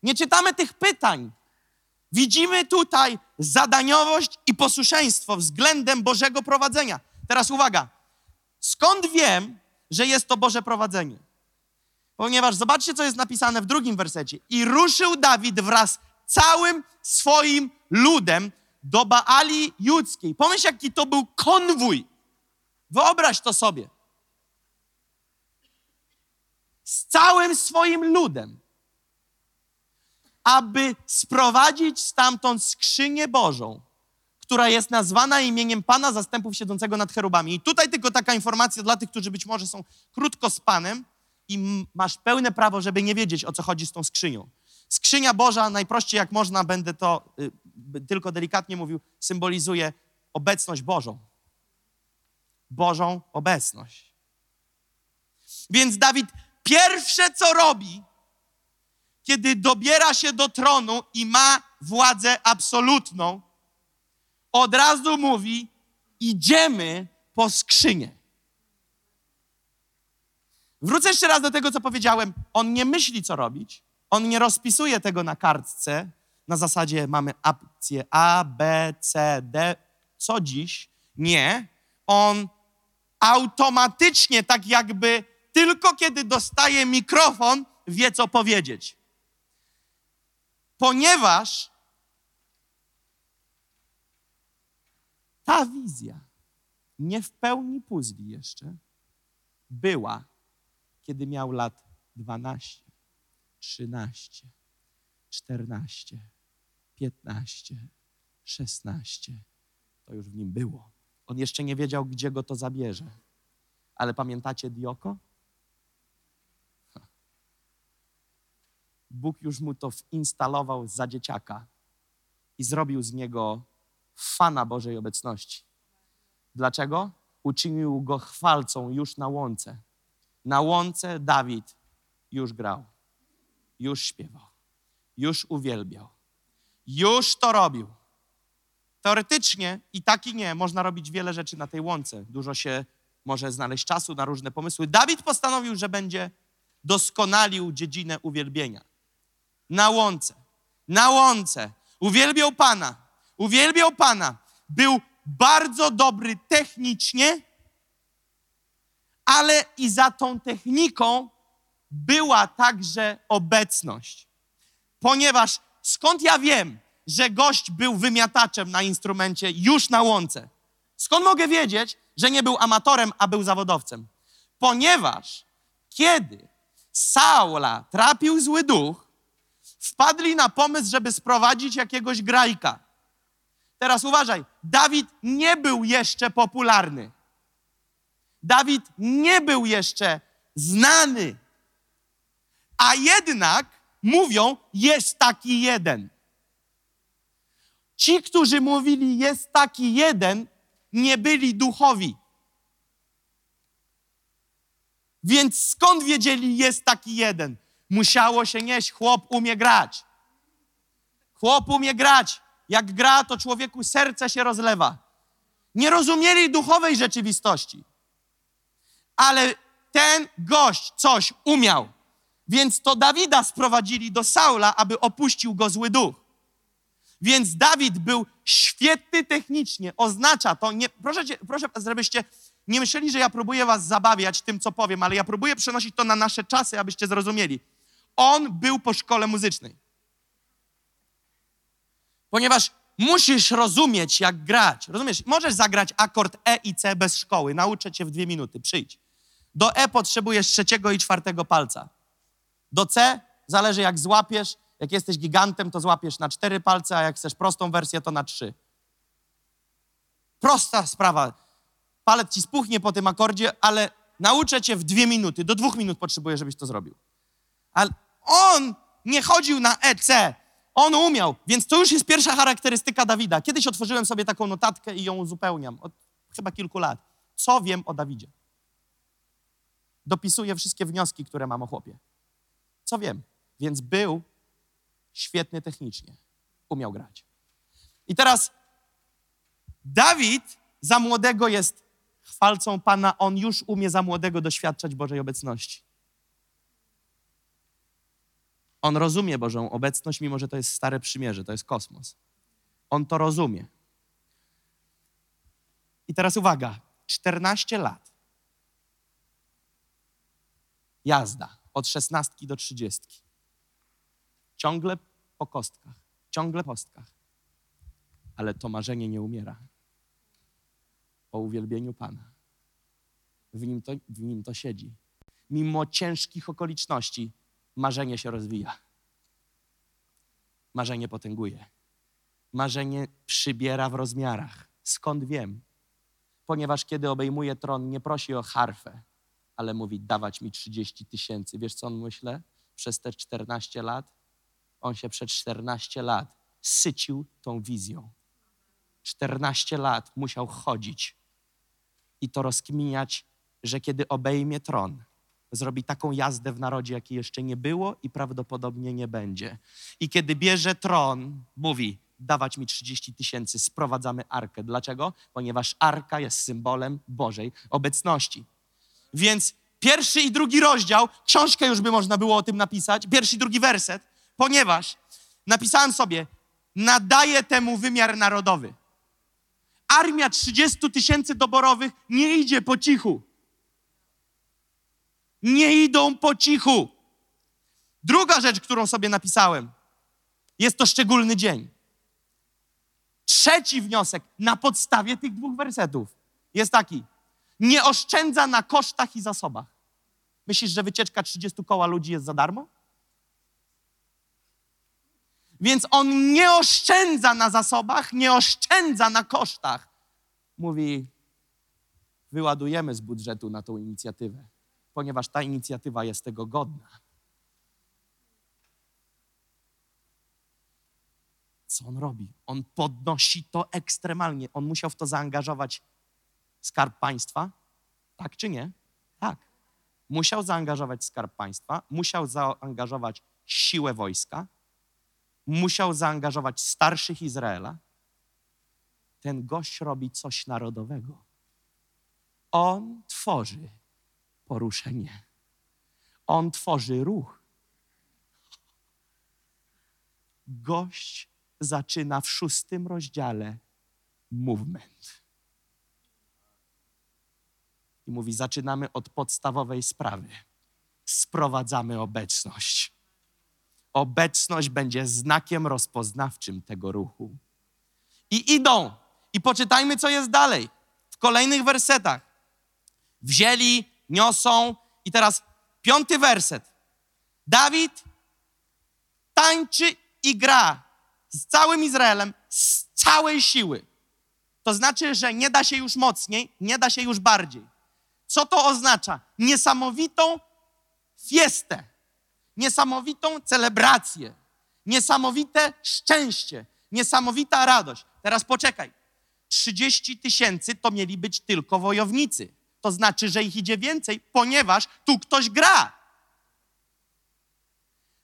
Nie czytamy tych pytań. Widzimy tutaj zadaniowość i posłuszeństwo względem Bożego prowadzenia. Teraz uwaga. Skąd wiem, że jest to Boże prowadzenie? Ponieważ zobaczcie, co jest napisane w drugim wersecie. I ruszył Dawid wraz całym swoim ludem do Baali Judzkiej. Pomyśl, jaki to był konwój. Wyobraź to sobie. Z całym swoim ludem, aby sprowadzić stamtąd skrzynię Bożą, która jest nazwana imieniem Pana Zastępów siedzącego nad cherubami. I tutaj tylko taka informacja dla tych, którzy być może są krótko z Panem i masz pełne prawo, żeby nie wiedzieć, o co chodzi z tą skrzynią. Skrzynia Boża, najprościej jak można, będę to y, tylko delikatnie mówił, symbolizuje obecność Bożą. Bożą obecność. Więc Dawid pierwsze co robi, kiedy dobiera się do tronu i ma władzę absolutną, od razu mówi: Idziemy po skrzynię. Wrócę jeszcze raz do tego, co powiedziałem. On nie myśli, co robić. On nie rozpisuje tego na kartce, na zasadzie mamy opcję A, B, C, D. Co dziś? Nie. On automatycznie, tak jakby tylko kiedy dostaje mikrofon, wie, co powiedzieć. Ponieważ ta wizja nie w pełni puzli jeszcze była, kiedy miał lat 12, 13, 14, 15, 16. To już w nim było. On jeszcze nie wiedział, gdzie go to zabierze. Ale pamiętacie Dioko? Bóg już mu to instalował za dzieciaka i zrobił z niego fana Bożej obecności. Dlaczego? Uczynił go chwalcą już na łące. Na łące Dawid już grał, już śpiewał, już uwielbiał, już to robił. Teoretycznie i tak i nie, można robić wiele rzeczy na tej łące. Dużo się może znaleźć czasu na różne pomysły. Dawid postanowił, że będzie doskonalił dziedzinę uwielbienia. Na łące, na łące. Uwielbiał Pana, uwielbiał Pana. Był bardzo dobry technicznie, ale i za tą techniką była także obecność. Ponieważ skąd ja wiem, że gość był wymiataczem na instrumencie już na łące? Skąd mogę wiedzieć, że nie był amatorem, a był zawodowcem? Ponieważ kiedy Saula trapił zły duch, wpadli na pomysł, żeby sprowadzić jakiegoś grajka. Teraz uważaj, Dawid nie był jeszcze popularny. Dawid nie był jeszcze znany, A jednak mówią, jest taki jeden. Ci, którzy mówili, jest taki jeden, nie byli duchowi. Więc skąd wiedzieli, jest taki jeden? Musiało się nieść, chłop umie grać. Chłop umie grać. Jak gra, to człowieku serce się rozlewa. Nie rozumieli duchowej rzeczywistości. Ale ten gość coś umiał. Więc to Dawida sprowadzili do Saula, aby opuścił go zły duch. Więc Dawid był świetny technicznie. Oznacza to, nie, proszę, cię, proszę, żebyście nie myśleli, że ja próbuję was zabawiać tym, co powiem, ale ja próbuję przenosić to na nasze czasy, abyście zrozumieli. On był po szkole muzycznej. Ponieważ musisz rozumieć, jak grać. Rozumiesz? Możesz zagrać akord E i C bez szkoły. Nauczę cię w dwie minuty. Przyjdź. Do E potrzebujesz trzeciego i czwartego palca. Do C zależy, jak złapiesz. Jak jesteś gigantem, to złapiesz na cztery palce, a jak chcesz prostą wersję, to na trzy. Prosta sprawa. Palec ci spuchnie po tym akordzie, ale nauczę cię w dwie minuty. Do dwóch minut potrzebuję, żebyś to zrobił. Ale on nie chodził na EC. On umiał, więc to już jest pierwsza charakterystyka Dawida. Kiedyś otworzyłem sobie taką notatkę i ją uzupełniam. Od chyba kilku lat. Co wiem o Dawidzie? Dopisuję wszystkie wnioski, które mam o chłopie. Co wiem? Więc był świetny technicznie. Umiał grać. I teraz Dawid za młodego jest chwalcą Pana. On już umie za młodego doświadczać Bożej obecności. On rozumie Bożą obecność, mimo że to jest stare przymierze, to jest kosmos. On to rozumie. I teraz uwaga, 14 lat. Jazda od 16 do 30. Ciągle po kostkach, ciągle po kostkach. Ale to marzenie nie umiera. O uwielbieniu Pana. W nim to, w nim to siedzi. Mimo ciężkich okoliczności, marzenie się rozwija. Marzenie potęguje. Marzenie przybiera w rozmiarach. Skąd wiem? Ponieważ kiedy obejmuje tron, nie prosi o harfę, ale mówi: dawać mi 30 tysięcy. Wiesz, co on myślę? Przez te 14 lat, on się przez 14 lat sycił tą wizją. 14 lat musiał chodzić i to rozkminiać, że kiedy obejmie tron, zrobi taką jazdę w narodzie, jakiej jeszcze nie było i prawdopodobnie nie będzie. I kiedy bierze tron, mówi: dawać mi 30 tysięcy, sprowadzamy arkę. Dlaczego? Ponieważ arka jest symbolem Bożej obecności. Więc pierwszy i drugi rozdział, książkę już by można było o tym napisać, pierwszy i drugi werset, ponieważ napisałem sobie, nadaje temu wymiar narodowy. Armia 30 tysięcy doborowych nie idzie po cichu. Nie idą po cichu. Druga rzecz, którą sobie napisałem, jest to szczególny dzień. Trzeci wniosek na podstawie tych dwóch wersetów jest taki: nie oszczędza na kosztach i zasobach. Myślisz, że wycieczka 30 koła ludzi jest za darmo? Więc on nie oszczędza na zasobach, nie oszczędza na kosztach. Mówi, wyładujemy z budżetu na tą inicjatywę, ponieważ ta inicjatywa jest tego godna. Co on robi? On podnosi to ekstremalnie. On musiał w to zaangażować skarb państwa, tak czy nie? Tak. Musiał zaangażować skarb państwa, musiał zaangażować siłę wojska, musiał zaangażować starszych Izraela. Ten gość robi coś narodowego. On tworzy poruszenie. On tworzy ruch. Gość zaczyna w szóstym rozdziale movement. I mówi: Zaczynamy od podstawowej sprawy. Sprowadzamy obecność. Obecność będzie znakiem rozpoznawczym tego ruchu. I idą. I poczytajmy, co jest dalej. W kolejnych wersetach. Wzięli, niosą. I teraz piąty werset. Dawid tańczy i gra z całym Izraelem, z całej siły. To znaczy, że nie da się już mocniej, nie da się już bardziej. Co to oznacza? Niesamowitą fiestę niesamowitą celebrację, niesamowite szczęście, niesamowita radość. Teraz poczekaj. 30 tysięcy to mieli być tylko wojownicy. To znaczy, że ich idzie więcej, ponieważ tu ktoś gra.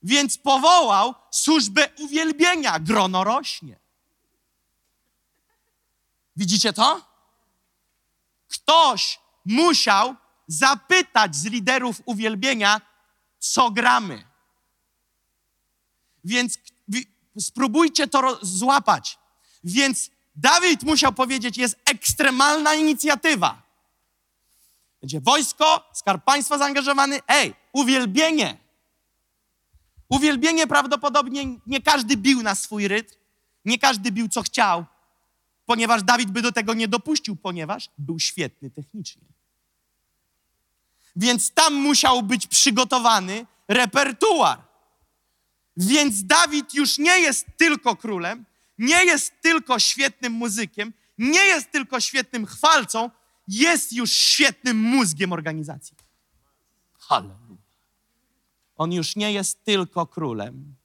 Więc powołał służbę uwielbienia. Grono rośnie. Widzicie to? Ktoś musiał zapytać z liderów uwielbienia, co gramy. Więc wi- spróbujcie to złapać. Więc Dawid musiał powiedzieć, jest ekstremalna inicjatywa. Będzie wojsko, skarb państwa zaangażowany. Ej, uwielbienie. Uwielbienie prawdopodobnie nie każdy bił na swój rytm, nie każdy bił co chciał, ponieważ Dawid by do tego nie dopuścił, ponieważ był świetny technicznie. Więc tam musiał być przygotowany repertuar. Więc Dawid już nie jest tylko królem, nie jest tylko świetnym muzykiem, nie jest tylko świetnym chwalcą, jest już świetnym mózgiem organizacji. Halleluja. On już nie jest tylko królem,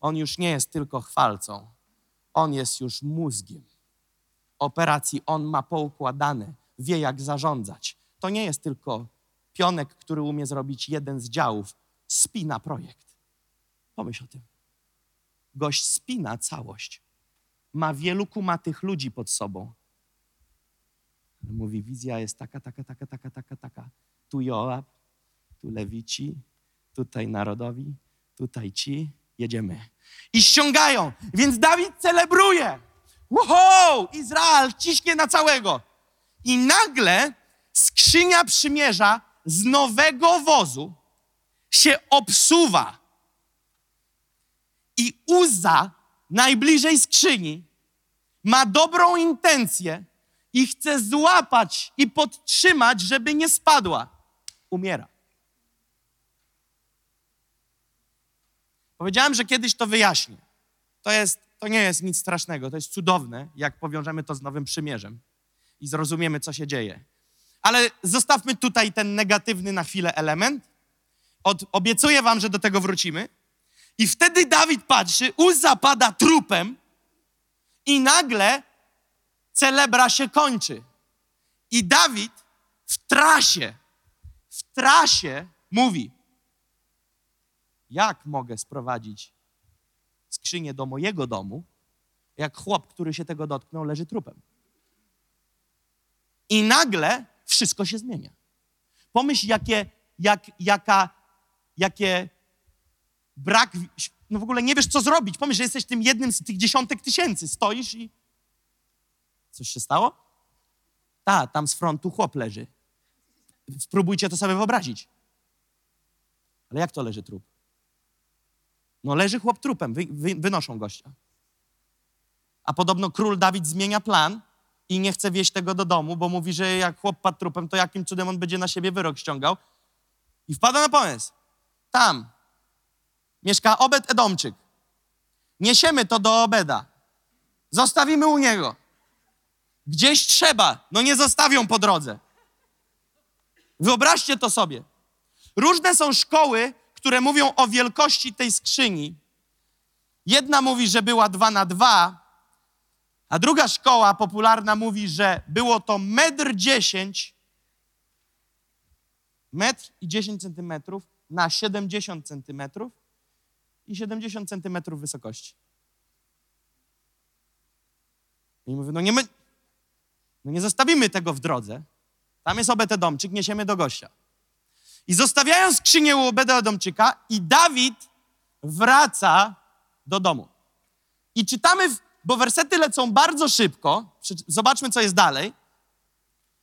on już nie jest tylko chwalcą, on jest już mózgiem operacji, on ma poukładane, wie jak zarządzać. To nie jest tylko pionek, który umie zrobić jeden z działów, spina projekt. Pomyśl o tym. Gość spina całość. Ma wielu kumatych ludzi pod sobą. Mówi, wizja jest taka, taka, taka, taka, taka, taka. Tu Joab, tu Lewici, tutaj narodowi, tutaj ci. Jedziemy. I ściągają. Więc Dawid celebruje. Wow! Izrael ciśnie na całego. I nagle skrzynia przymierza z nowego wozu się obsuwa. I Uza, najbliżej skrzyni, ma dobrą intencję i chce złapać i podtrzymać, żeby nie spadła. Umiera. Powiedziałem, że kiedyś to wyjaśnię. To, jest, to nie jest nic strasznego, to jest cudowne, jak powiążemy to z Nowym Przymierzem i zrozumiemy, co się dzieje. Ale zostawmy tutaj ten negatywny na chwilę element. Od, obiecuję wam, że do tego wrócimy. I wtedy Dawid patrzy, Uzza pada trupem i nagle celebra się kończy. I Dawid w trasie, w trasie mówi, jak mogę sprowadzić skrzynię do mojego domu, jak chłop, który się tego dotknął, leży trupem. I nagle wszystko się zmienia. Pomyśl, jakie, jak, jaka, jakie brak, no w ogóle nie wiesz, co zrobić. Pomyśl, że jesteś tym jednym z tych dziesiątek tysięcy. Stoisz i coś się stało? Ta, tam z frontu chłop leży. Spróbujcie to sobie wyobrazić. Ale jak to leży trup? No leży chłop trupem, wy, wy, wynoszą gościa. A podobno król Dawid zmienia plan i nie chce wieść tego do domu, bo mówi, że jak chłop padł trupem, to jakim cudem on będzie na siebie wyrok ściągał. I wpada na pomysł. Tam mieszka Obed Edomczyk. Niesiemy to do Obeda. Zostawimy u niego. Gdzieś trzeba. No nie zostawią po drodze. Wyobraźcie to sobie. Różne są szkoły, które mówią o wielkości tej skrzyni. Jedna mówi, że była dwa na dwa, a druga szkoła popularna mówi, że było to metr dziesięć, metr i 10 centymetrów na 70 centymetrów i 70 centymetrów wysokości. I mówię, no nie no nie zostawimy tego w drodze. Tam jest Obetedomczyk, niesiemy do gościa. I zostawiają skrzynię u Obededomczyka i Dawid wraca do domu. I czytamy, bo wersety lecą bardzo szybko. Zobaczmy, co jest dalej.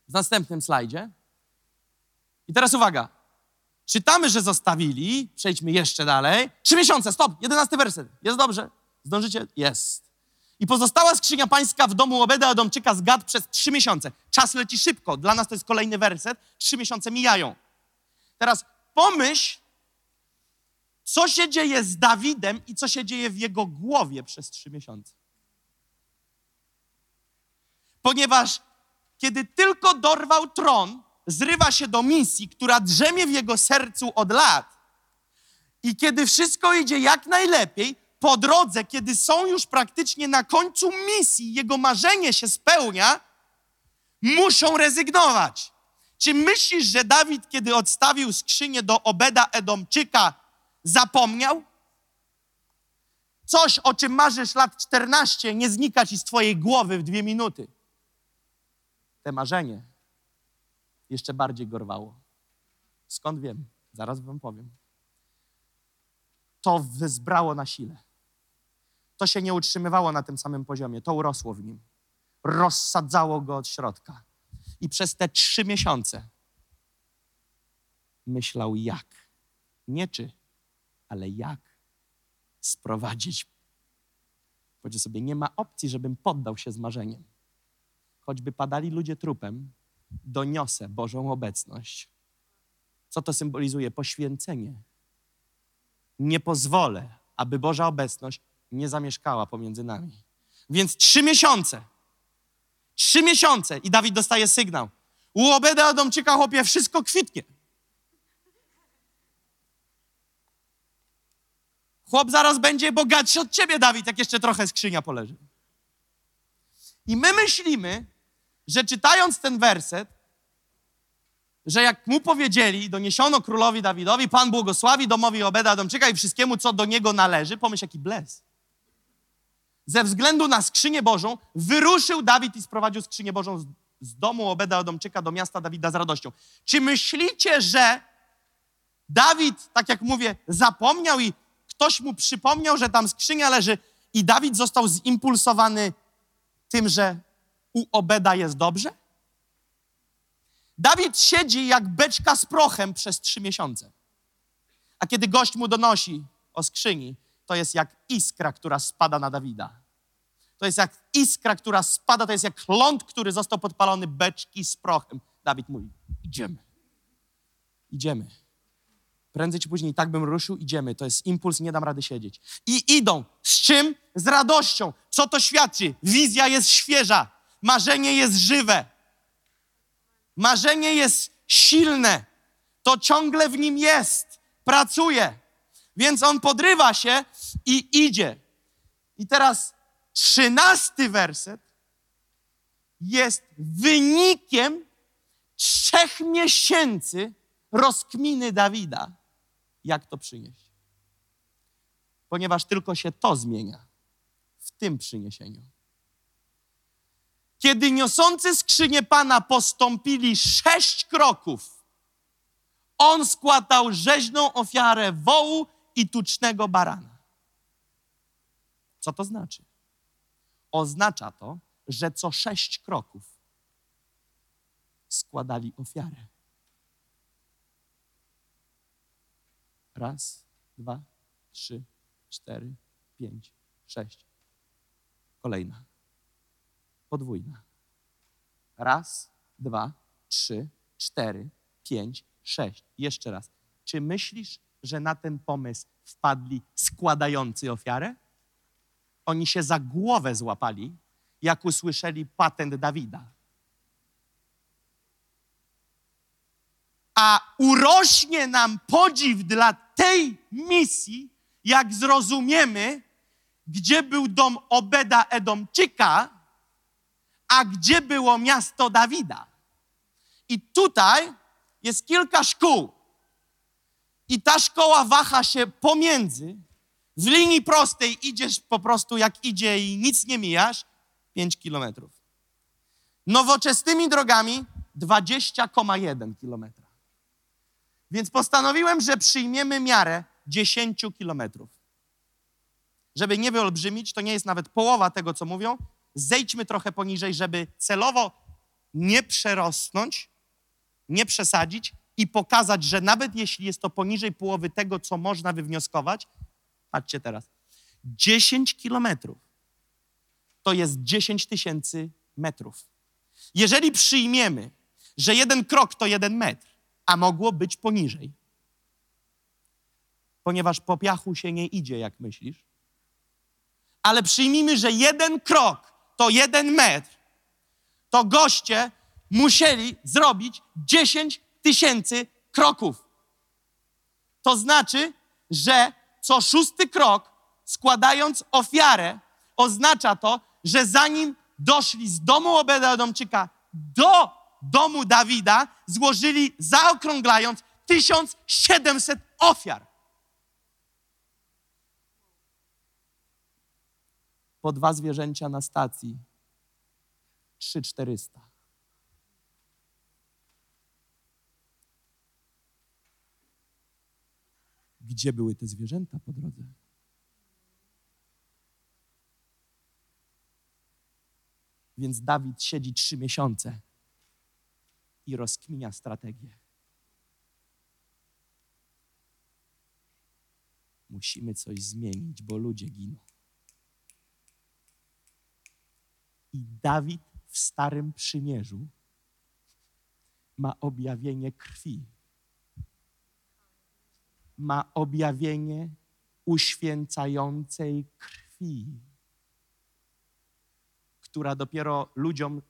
W następnym slajdzie. I teraz uwaga. Czytamy, że zostawili. Przejdźmy jeszcze dalej. Trzy miesiące, stop. Jedenasty werset. Jest dobrze? Zdążycie? Jest. I pozostała skrzynia pańska w domu Obeda Adomczyka z Gad przez trzy miesiące. Czas leci szybko. Dla nas to jest kolejny werset. Trzy miesiące mijają. Teraz pomyśl, co się dzieje z Dawidem i co się dzieje w jego głowie przez trzy miesiące. Ponieważ kiedy tylko dorwał tron, zrywa się do misji, która drzemie w jego sercu od lat. I kiedy wszystko idzie jak najlepiej, po drodze, kiedy są już praktycznie na końcu misji, jego marzenie się spełnia, muszą rezygnować. Czy myślisz, że Dawid, kiedy odstawił skrzynię do Obeda Edomczyka, zapomniał? Coś, o czym marzysz lat 14, nie znika ci z twojej głowy w dwie minuty. Te marzenie jeszcze bardziej gorwało. Skąd wiem? Zaraz wam powiem. To wezbrało na sile. To się nie utrzymywało na tym samym poziomie, to urosło w nim. Rozsadzało go od środka. I przez te trzy miesiące myślał jak. Nie czy, ale jak sprowadzić. Powiedział sobie, nie ma opcji, żebym poddał się z marzeniem. Choćby padali ludzie trupem, doniosę Bożą obecność. Co to symbolizuje? Poświęcenie. Nie pozwolę, aby Boża obecność nie zamieszkała pomiędzy nami. Więc trzy miesiące. Trzy miesiące i Dawid dostaje sygnał. U Obeda Adomczyka, chłopie, wszystko kwitnie. Chłop zaraz będzie bogatszy od ciebie, Dawid, jak jeszcze trochę skrzynia poleży. I my myślimy, że czytając ten werset, że jak mu powiedzieli, doniesiono królowi Dawidowi, Pan błogosławi domowi Obeda Adomczyka i wszystkiemu, co do niego należy, pomyśl, jaki bles. Ze względu na skrzynię Bożą wyruszył Dawid i sprowadził skrzynię Bożą z, z domu Obeda Adomczyka do miasta Dawida z radością. Czy myślicie, że Dawid, tak jak mówię, zapomniał i ktoś mu przypomniał, że tam skrzynia leży i Dawid został zimpulsowany tym, że u Obeda jest dobrze? Dawid siedzi jak beczka z prochem przez trzy miesiące. A kiedy gość mu donosi o skrzyni, to jest jak iskra, która spada na Dawida. To jest jak iskra, która spada, to jest jak ląd, który został podpalony beczki z prochem. Dawid mówi, idziemy. Idziemy. Prędzej czy później tak bym ruszył, idziemy. To jest impuls, nie dam rady siedzieć. I idą. Z czym? Z radością. Co to świadczy? Wizja jest świeża. Marzenie jest żywe. Marzenie jest silne. To ciągle w nim jest. Pracuje. Więc on podrywa się i idzie. I teraz trzynasty werset jest wynikiem trzech miesięcy rozkminy Dawida, jak to przynieść. Ponieważ tylko się to zmienia w tym przyniesieniu. Kiedy niosący skrzynię Pana postąpili sześć kroków, on składał rzeźną ofiarę wołu i tucznego barana. Co to znaczy? Oznacza to, że co sześć kroków składali ofiarę. Raz, dwa, trzy, cztery, pięć, sześć. Kolejna. Podwójna. Raz, dwa, trzy, cztery, pięć, sześć. Jeszcze raz. Czy myślisz, że na ten pomysł wpadli składający ofiarę? Oni się za głowę złapali, jak usłyszeli patent Dawida. A urośnie nam podziw dla tej misji, jak zrozumiemy, gdzie był dom Obeda Edomczyka, a gdzie było miasto Dawida. I tutaj jest kilka szkół. I ta szkoła waha się pomiędzy, w linii prostej idziesz po prostu jak idzie i nic nie mijasz, 5 kilometrów. Nowoczesnymi drogami 20,1 kilometra. Więc postanowiłem, że przyjmiemy miarę 10 kilometrów. Żeby nie wyolbrzymić, to nie jest nawet połowa tego, co mówią. Zejdźmy trochę poniżej, żeby celowo nie przerosnąć, nie przesadzić i pokazać, że nawet jeśli jest to poniżej połowy tego, co można wywnioskować, patrzcie teraz, 10 kilometrów to jest 10 tysięcy metrów. Jeżeli przyjmiemy, że jeden krok to jeden metr, a mogło być poniżej, ponieważ po piachu się nie idzie, jak myślisz, ale przyjmijmy, że jeden krok to jeden metr, to goście musieli zrobić 10 tysięcy kroków. To znaczy, że co szósty krok, składając ofiarę, oznacza to, że zanim doszli z domu Obededomczyka do domu Dawida, złożyli, zaokrąglając, 1700 ofiar. Po dwa zwierzęcia na stacji. 3400. Gdzie były te zwierzęta po drodze? Więc Dawid siedzi trzy miesiące i rozkminia strategię. Musimy coś zmienić, bo ludzie giną. I Dawid w Starym Przymierzu ma objawienie krwi. Ma objawienie uświęcającej krwi, która dopiero ludziom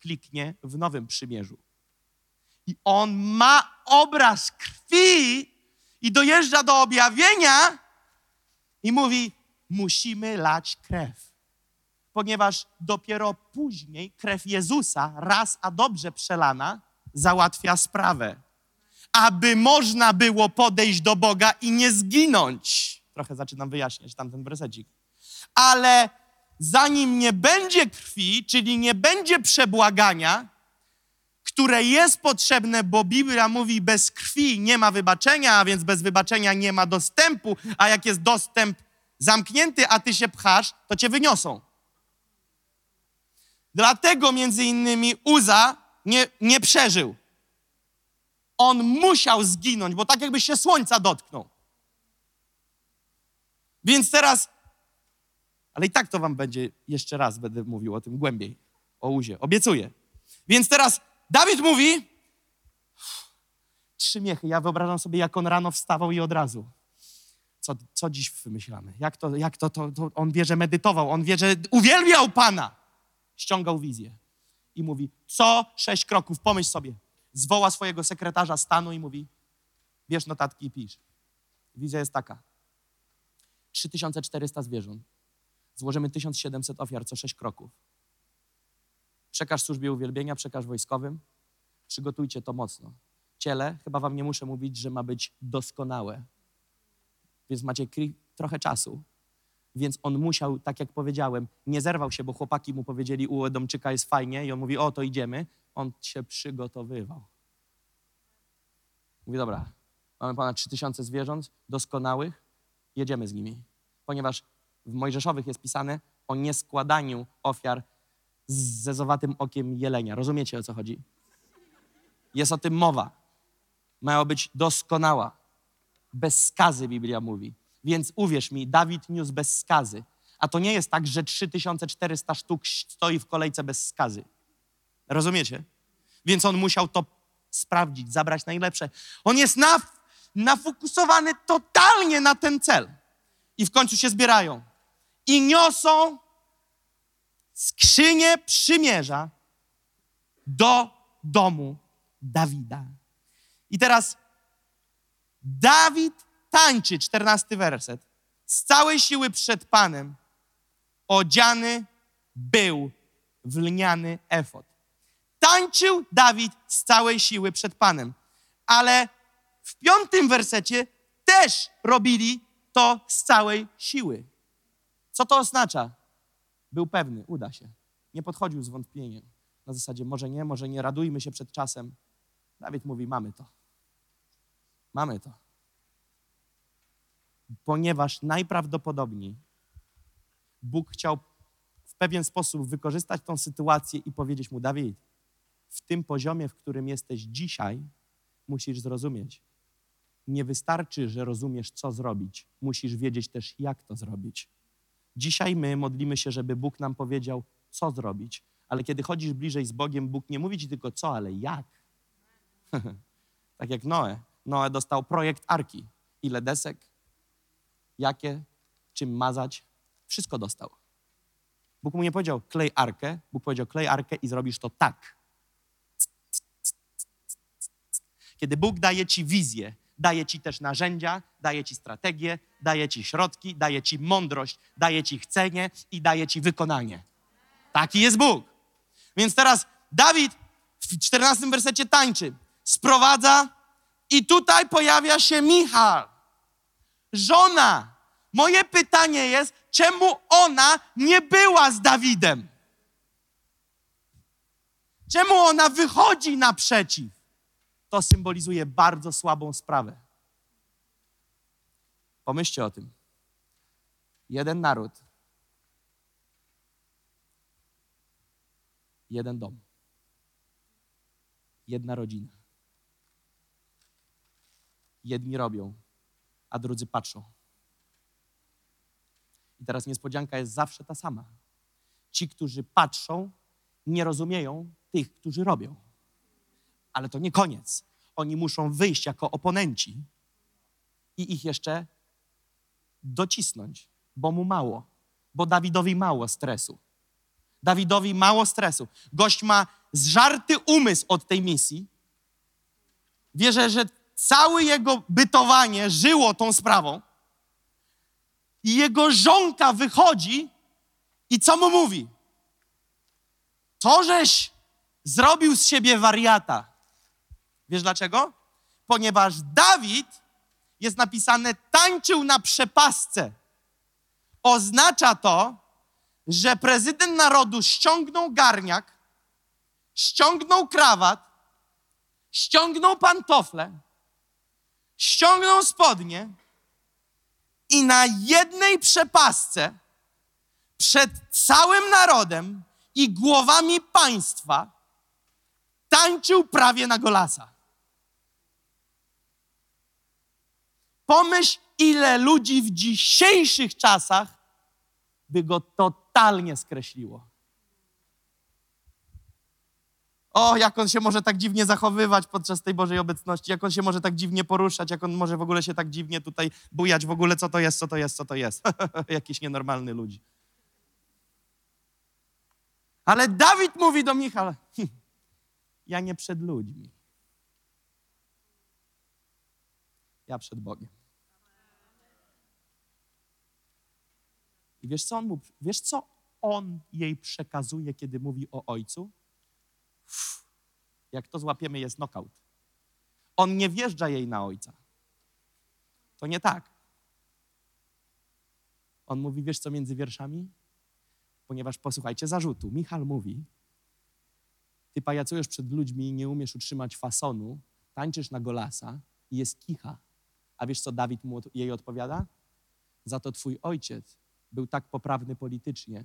kliknie w Nowym Przymierzu. I on ma obraz krwi i dojeżdża do objawienia i mówi: Musimy lać krew ponieważ dopiero później krew Jezusa, raz a dobrze przelana, załatwia sprawę. Aby można było podejść do Boga i nie zginąć. Trochę zaczynam wyjaśniać tamten wersecik. Ale zanim nie będzie krwi, czyli nie będzie przebłagania, które jest potrzebne, bo Biblia mówi, bez krwi nie ma wybaczenia, a więc bez wybaczenia nie ma dostępu, a jak jest dostęp zamknięty, a ty się pchasz, to cię wyniosą. Dlatego między innymi Uza nie, nie przeżył. On musiał zginąć, bo tak jakby się słońca dotknął. Więc teraz, ale i tak to wam będzie, jeszcze raz będę mówił o tym głębiej, o Uzie, obiecuję. Więc teraz Dawid mówi, trzy miechy, ja wyobrażam sobie, jak on rano wstawał i od razu. Co, co dziś wymyślamy? Jak to, jak to, to, to on wie, że medytował, on wie, że uwielbiał Pana ściągał wizję i mówi, co sześć kroków, pomyśl sobie. Zwoła swojego sekretarza stanu i mówi, bierz notatki i pisz. Wizja jest taka. 3400 zwierząt. Złożymy 1700 ofiar co sześć kroków. Przekaż służbie uwielbienia, przekaż wojskowym. Przygotujcie to mocno. Ciele, chyba wam nie muszę mówić, że ma być doskonałe. Więc macie trochę czasu, więc on musiał, tak jak powiedziałem, nie zerwał się, bo chłopaki mu powiedzieli, u Edomczyka jest fajnie i on mówi, o, to idziemy. On się przygotowywał. Mówi, dobra, mamy ponad 3000 zwierząt doskonałych, jedziemy z nimi. Ponieważ w Mojżeszowych jest pisane o nieskładaniu ofiar z zezowatym okiem jelenia. Rozumiecie, o co chodzi? Jest o tym mowa. Miała być doskonała. Bez skazy, Biblia mówi. Więc uwierz mi, Dawid niósł bez skazy. A to nie jest tak, że 3400 sztuk stoi w kolejce bez skazy. Rozumiecie? Więc on musiał to sprawdzić, zabrać najlepsze. On jest naf nafokusowany totalnie na ten cel. I w końcu się zbierają. I niosą skrzynię przymierza do domu Dawida. I teraz Dawid tańczy, czternasty werset, z całej siły przed Panem odziany był w lniany efot. Tańczył Dawid z całej siły przed Panem, ale w piątym wersecie też robili to z całej siły. Co to oznacza? Był pewny, uda się. Nie podchodził z wątpieniem. Na zasadzie może nie, może nie, radujmy się przed czasem. Dawid mówi: Mamy to. Mamy to ponieważ najprawdopodobniej Bóg chciał w pewien sposób wykorzystać tą sytuację i powiedzieć mu: Dawid, w tym poziomie, w którym jesteś dzisiaj, musisz zrozumieć. Nie wystarczy, że rozumiesz, co zrobić, musisz wiedzieć też, jak to zrobić. Dzisiaj my modlimy się, żeby Bóg nam powiedział, co zrobić, ale kiedy chodzisz bliżej z Bogiem, Bóg nie mówi ci tylko co, ale jak. tak jak Noe. Noe dostał projekt arki. Ile desek, jakie, czym mazać. Wszystko dostał. Bóg mu nie powiedział klej arkę, Bóg powiedział klej arkę i zrobisz to tak. Kiedy Bóg daje ci wizję, daje ci też narzędzia, daje ci strategię, daje ci środki, daje ci mądrość, daje ci chcenie i daje ci wykonanie. Taki jest Bóg. Więc teraz Dawid w 14 wersecie tańczy, sprowadza i tutaj pojawia się Michał, żona. Moje pytanie jest, czemu ona nie była z Dawidem? Czemu ona wychodzi naprzeciw? To symbolizuje bardzo słabą sprawę. Pomyślcie o tym. Jeden naród, jeden dom, jedna rodzina. Jedni robią, a drudzy patrzą. I teraz niespodzianka jest zawsze ta sama. Ci, którzy patrzą, nie rozumieją tych, którzy robią. Ale to nie koniec. Oni muszą wyjść jako oponenci i ich jeszcze docisnąć, bo mu mało, bo Dawidowi mało stresu. Dawidowi mało stresu. Gość ma zżarty umysł od tej misji. Wierzę, że całe jego bytowanie żyło tą sprawą. I jego żonka wychodzi i co mu mówi? To, żeś zrobił z siebie wariata. Wiesz dlaczego? Ponieważ Dawid jest napisane tańczył na przepasce. Oznacza to, że prezydent narodu ściągnął garniak, ściągnął krawat, ściągnął pantofle, ściągnął spodnie i na jednej przepasce przed całym narodem i głowami państwa tańczył prawie na golasa. Pomyśl, ile ludzi w dzisiejszych czasach by go totalnie skreśliło. O, jak on się może tak dziwnie zachowywać podczas tej Bożej obecności, jak on się może tak dziwnie poruszać, jak on może w ogóle się tak dziwnie tutaj bujać, w ogóle co to jest, co to jest, co to jest. Jakiś nienormalny ludzi. Ale Dawid mówi do Michała, "Hm, ja nie przed ludźmi. Ja przed Bogiem. I wiesz co on mu, wiesz co on jej przekazuje, kiedy mówi o ojcu? Uff, jak to złapiemy, jest knockout. On nie wjeżdża jej na ojca. To nie tak. On mówi, wiesz co między wierszami? Ponieważ posłuchajcie zarzutu. Michal mówi, ty pajacujesz przed ludźmi nie umiesz utrzymać fasonu, tańczysz na golasa i jest kicha. A wiesz co Dawid mu jej odpowiada? Za to twój ojciec był tak poprawny politycznie,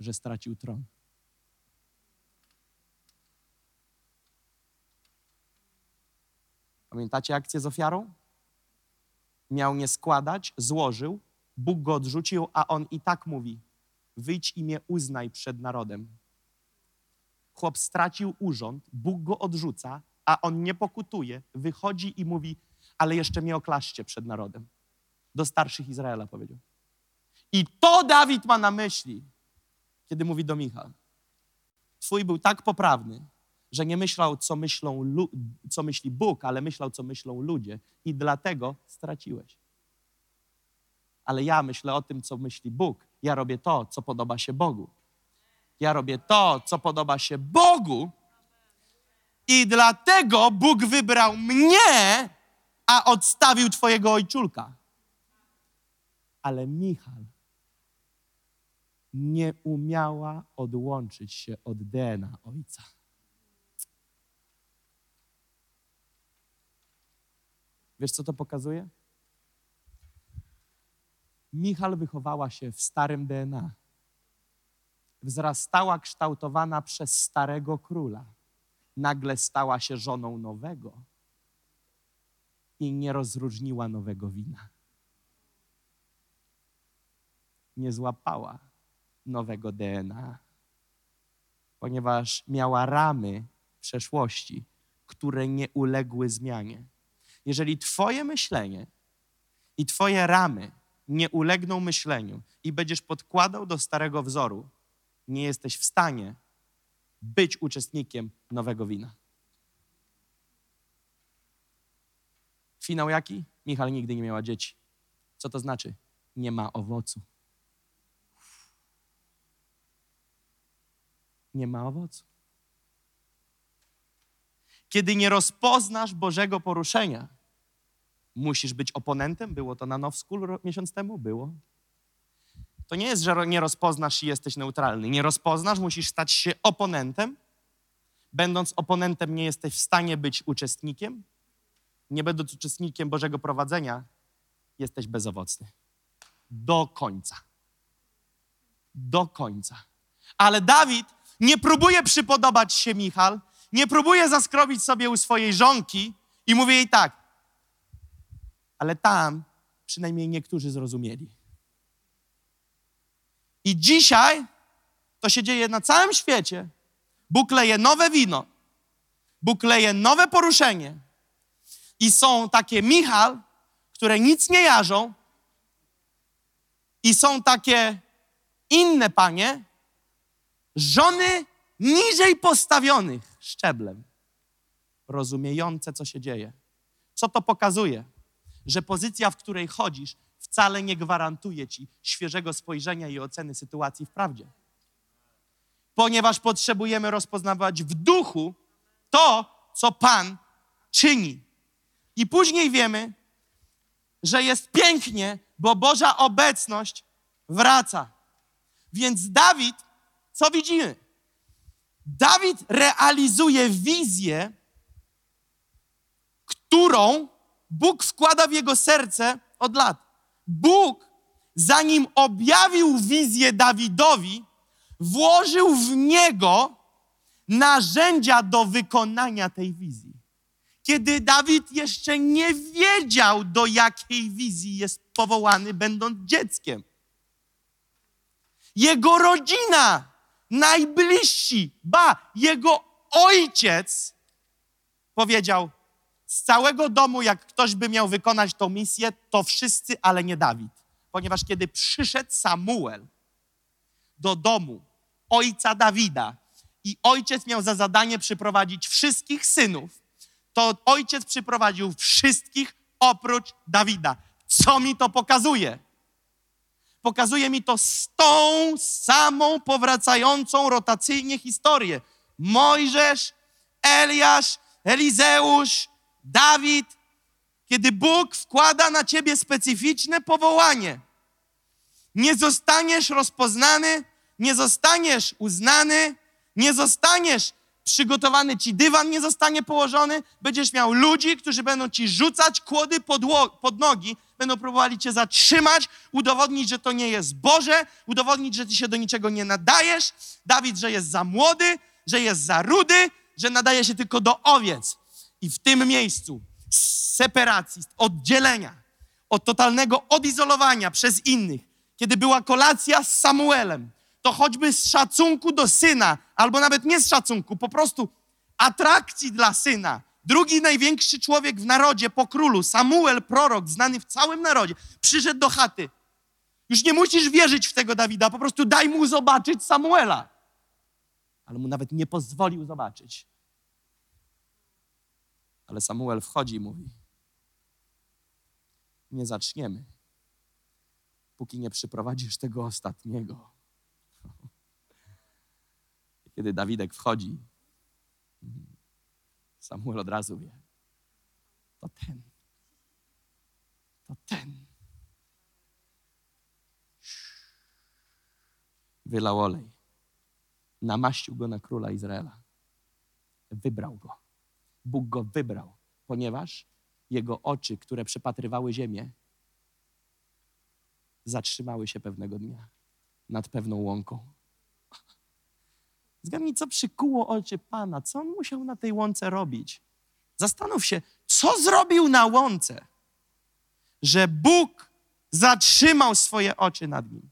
że stracił tron. Pamiętacie akcję z ofiarą? Miał nie składać, złożył, Bóg go odrzucił, a on i tak mówi: Wyjdź i mnie uznaj przed narodem. Chłop stracił urząd, Bóg go odrzuca, a on nie pokutuje, wychodzi i mówi: Ale jeszcze mnie oklaszcie przed narodem. Do starszych Izraela powiedział. I to Dawid ma na myśli, kiedy mówi do Micha. Twój był tak poprawny, że nie myślał, co, myślą, co myśli Bóg, ale myślał, co myślą ludzie. I dlatego straciłeś. Ale ja myślę o tym, co myśli Bóg. Ja robię to, co podoba się Bogu. Ja robię to, co podoba się Bogu. I dlatego Bóg wybrał mnie, a odstawił Twojego ojczulka. Ale Michal nie umiała odłączyć się od DNA ojca. Wiesz, co to pokazuje? Michal wychowała się w starym DNA. Wzrastała kształtowana przez starego króla. Nagle stała się żoną nowego i nie rozróżniła nowego wina. Nie złapała nowego DNA, ponieważ miała ramy przeszłości, które nie uległy zmianie. Jeżeli Twoje myślenie i Twoje ramy nie ulegną myśleniu i będziesz podkładał do starego wzoru, nie jesteś w stanie być uczestnikiem nowego wina. Finał jaki? Michal nigdy nie miała dzieci. Co to znaczy? Nie ma owocu. Nie ma owocu. Kiedy nie rozpoznasz Bożego poruszenia, musisz być oponentem. Było to na Now School miesiąc temu? Było. To nie jest, że nie rozpoznasz i jesteś neutralny. Nie rozpoznasz, musisz stać się oponentem. Będąc oponentem, nie jesteś w stanie być uczestnikiem. Nie będąc uczestnikiem Bożego prowadzenia, jesteś bezowocny. Do końca. Do końca. Ale Dawid nie próbuje przypodobać się Michal, nie próbuje zaskrobić sobie u swojej żonki i mówi jej tak. Ale tam przynajmniej niektórzy zrozumieli. I dzisiaj to się dzieje na całym świecie. Bóg leje nowe wino. Bóg leje nowe poruszenie. I są takie Michal, które nic nie jarzą. I są takie inne panie, żony niżej postawionych szczeblem, rozumiejące, co się dzieje. Co to pokazuje? Że pozycja, w której chodzisz, wcale nie gwarantuje ci świeżego spojrzenia i oceny sytuacji w prawdzie. Ponieważ potrzebujemy rozpoznawać w duchu to, co Pan czyni. I później wiemy, że jest pięknie, bo Boża obecność wraca. Więc Dawid, co widzimy? Dawid realizuje wizję, którą Bóg wkłada w jego serce od lat. Bóg, zanim objawił wizję Dawidowi, włożył w niego narzędzia do wykonania tej wizji. Kiedy Dawid jeszcze nie wiedział, do jakiej wizji jest powołany, będąc dzieckiem. Jego rodzina, najbliżsi, ba, jego ojciec powiedział: Z całego domu, jak ktoś by miał wykonać tą misję, to wszyscy, ale nie Dawid. Ponieważ kiedy przyszedł Samuel do domu ojca Dawida i ojciec miał za zadanie przyprowadzić wszystkich synów, to ojciec przyprowadził wszystkich oprócz Dawida. Co mi to pokazuje? Pokazuje mi to z tą samą powracającą rotacyjnie historię. Mojżesz, Eliasz, Elizeusz, Dawid. Kiedy Bóg wkłada na ciebie specyficzne powołanie, nie zostaniesz rozpoznany, nie zostaniesz uznany, nie zostaniesz przygotowany ci dywan, nie zostanie położony. Będziesz miał ludzi, którzy będą ci rzucać kłody pod, pod nogi, będą próbowali cię zatrzymać, udowodnić, że to nie jest Boże, udowodnić, że ty się do niczego nie nadajesz. Dawid, że jest za młody, że jest za rudy, że nadaje się tylko do owiec. I w tym miejscu z separacji, z oddzielenia, od totalnego odizolowania przez innych, kiedy była kolacja z Samuelem, to choćby z szacunku do syna, albo nawet nie z szacunku, po prostu atrakcji dla syna. Drugi największy człowiek w narodzie po królu, Samuel, prorok, znany w całym narodzie, przyszedł do chaty. Już nie musisz wierzyć w tego Dawida, po prostu daj mu zobaczyć Samuela. Ale mu nawet nie pozwolił zobaczyć. Ale Samuel wchodzi i mówi: Nie zaczniemy, póki nie przyprowadzisz tego ostatniego. Kiedy Dawidek wchodzi, Samuel od razu wie: To ten. To ten. Wylał olej. Namaścił go na króla Izraela. Wybrał go. Bóg go wybrał, ponieważ jego oczy, które przepatrywały ziemię, zatrzymały się pewnego dnia nad pewną łąką. Zgadnij, co przykuło oczy Pana, co on musiał na tej łące robić. Zastanów się, co zrobił na łące, że Bóg zatrzymał swoje oczy nad nim.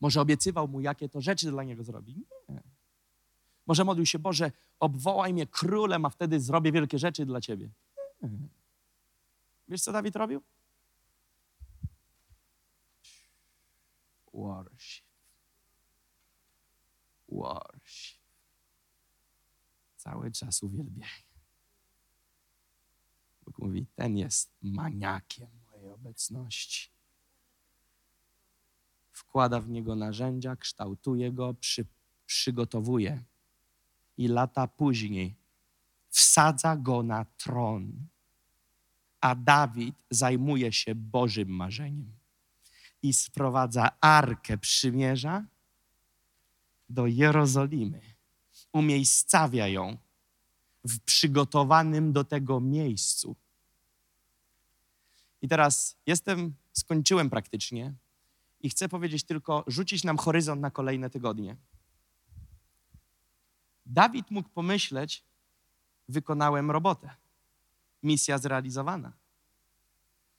Może obiecywał mu, jakie to rzeczy dla niego zrobi? Nie. Może modlił się, Boże, obwołaj mnie królem, a wtedy zrobię wielkie rzeczy dla Ciebie. Nie. Wiesz, co Dawid robił? Worship. Worship. Cały czas uwielbiaj. Bóg mówi, ten jest maniakiem mojej obecności. Wkłada w niego narzędzia, kształtuje go, przy, przygotowuje. I lata później wsadza go na tron. A Dawid zajmuje się Bożym marzeniem i sprowadza arkę przymierza do Jerozolimy. Umiejscawia ją w przygotowanym do tego miejscu. I teraz jestem, skończyłem praktycznie i chcę powiedzieć tylko, rzucić nam horyzont na kolejne tygodnie. Dawid mógł pomyśleć, wykonałem robotę, misja zrealizowana.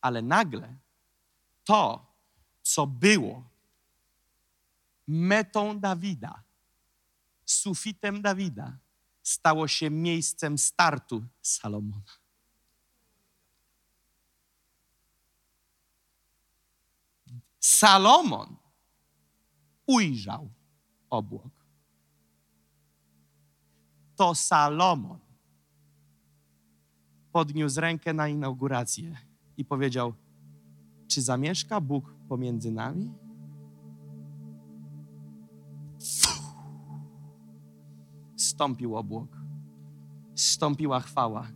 Ale nagle to, co było metą Dawida, sufitem Dawida, stało się miejscem startu Salomona. Salomon ujrzał obłok. To Salomon podniósł rękę na inaugurację i powiedział: Czy zamieszka Bóg pomiędzy nami? Stąpił obłok, stąpiła chwała.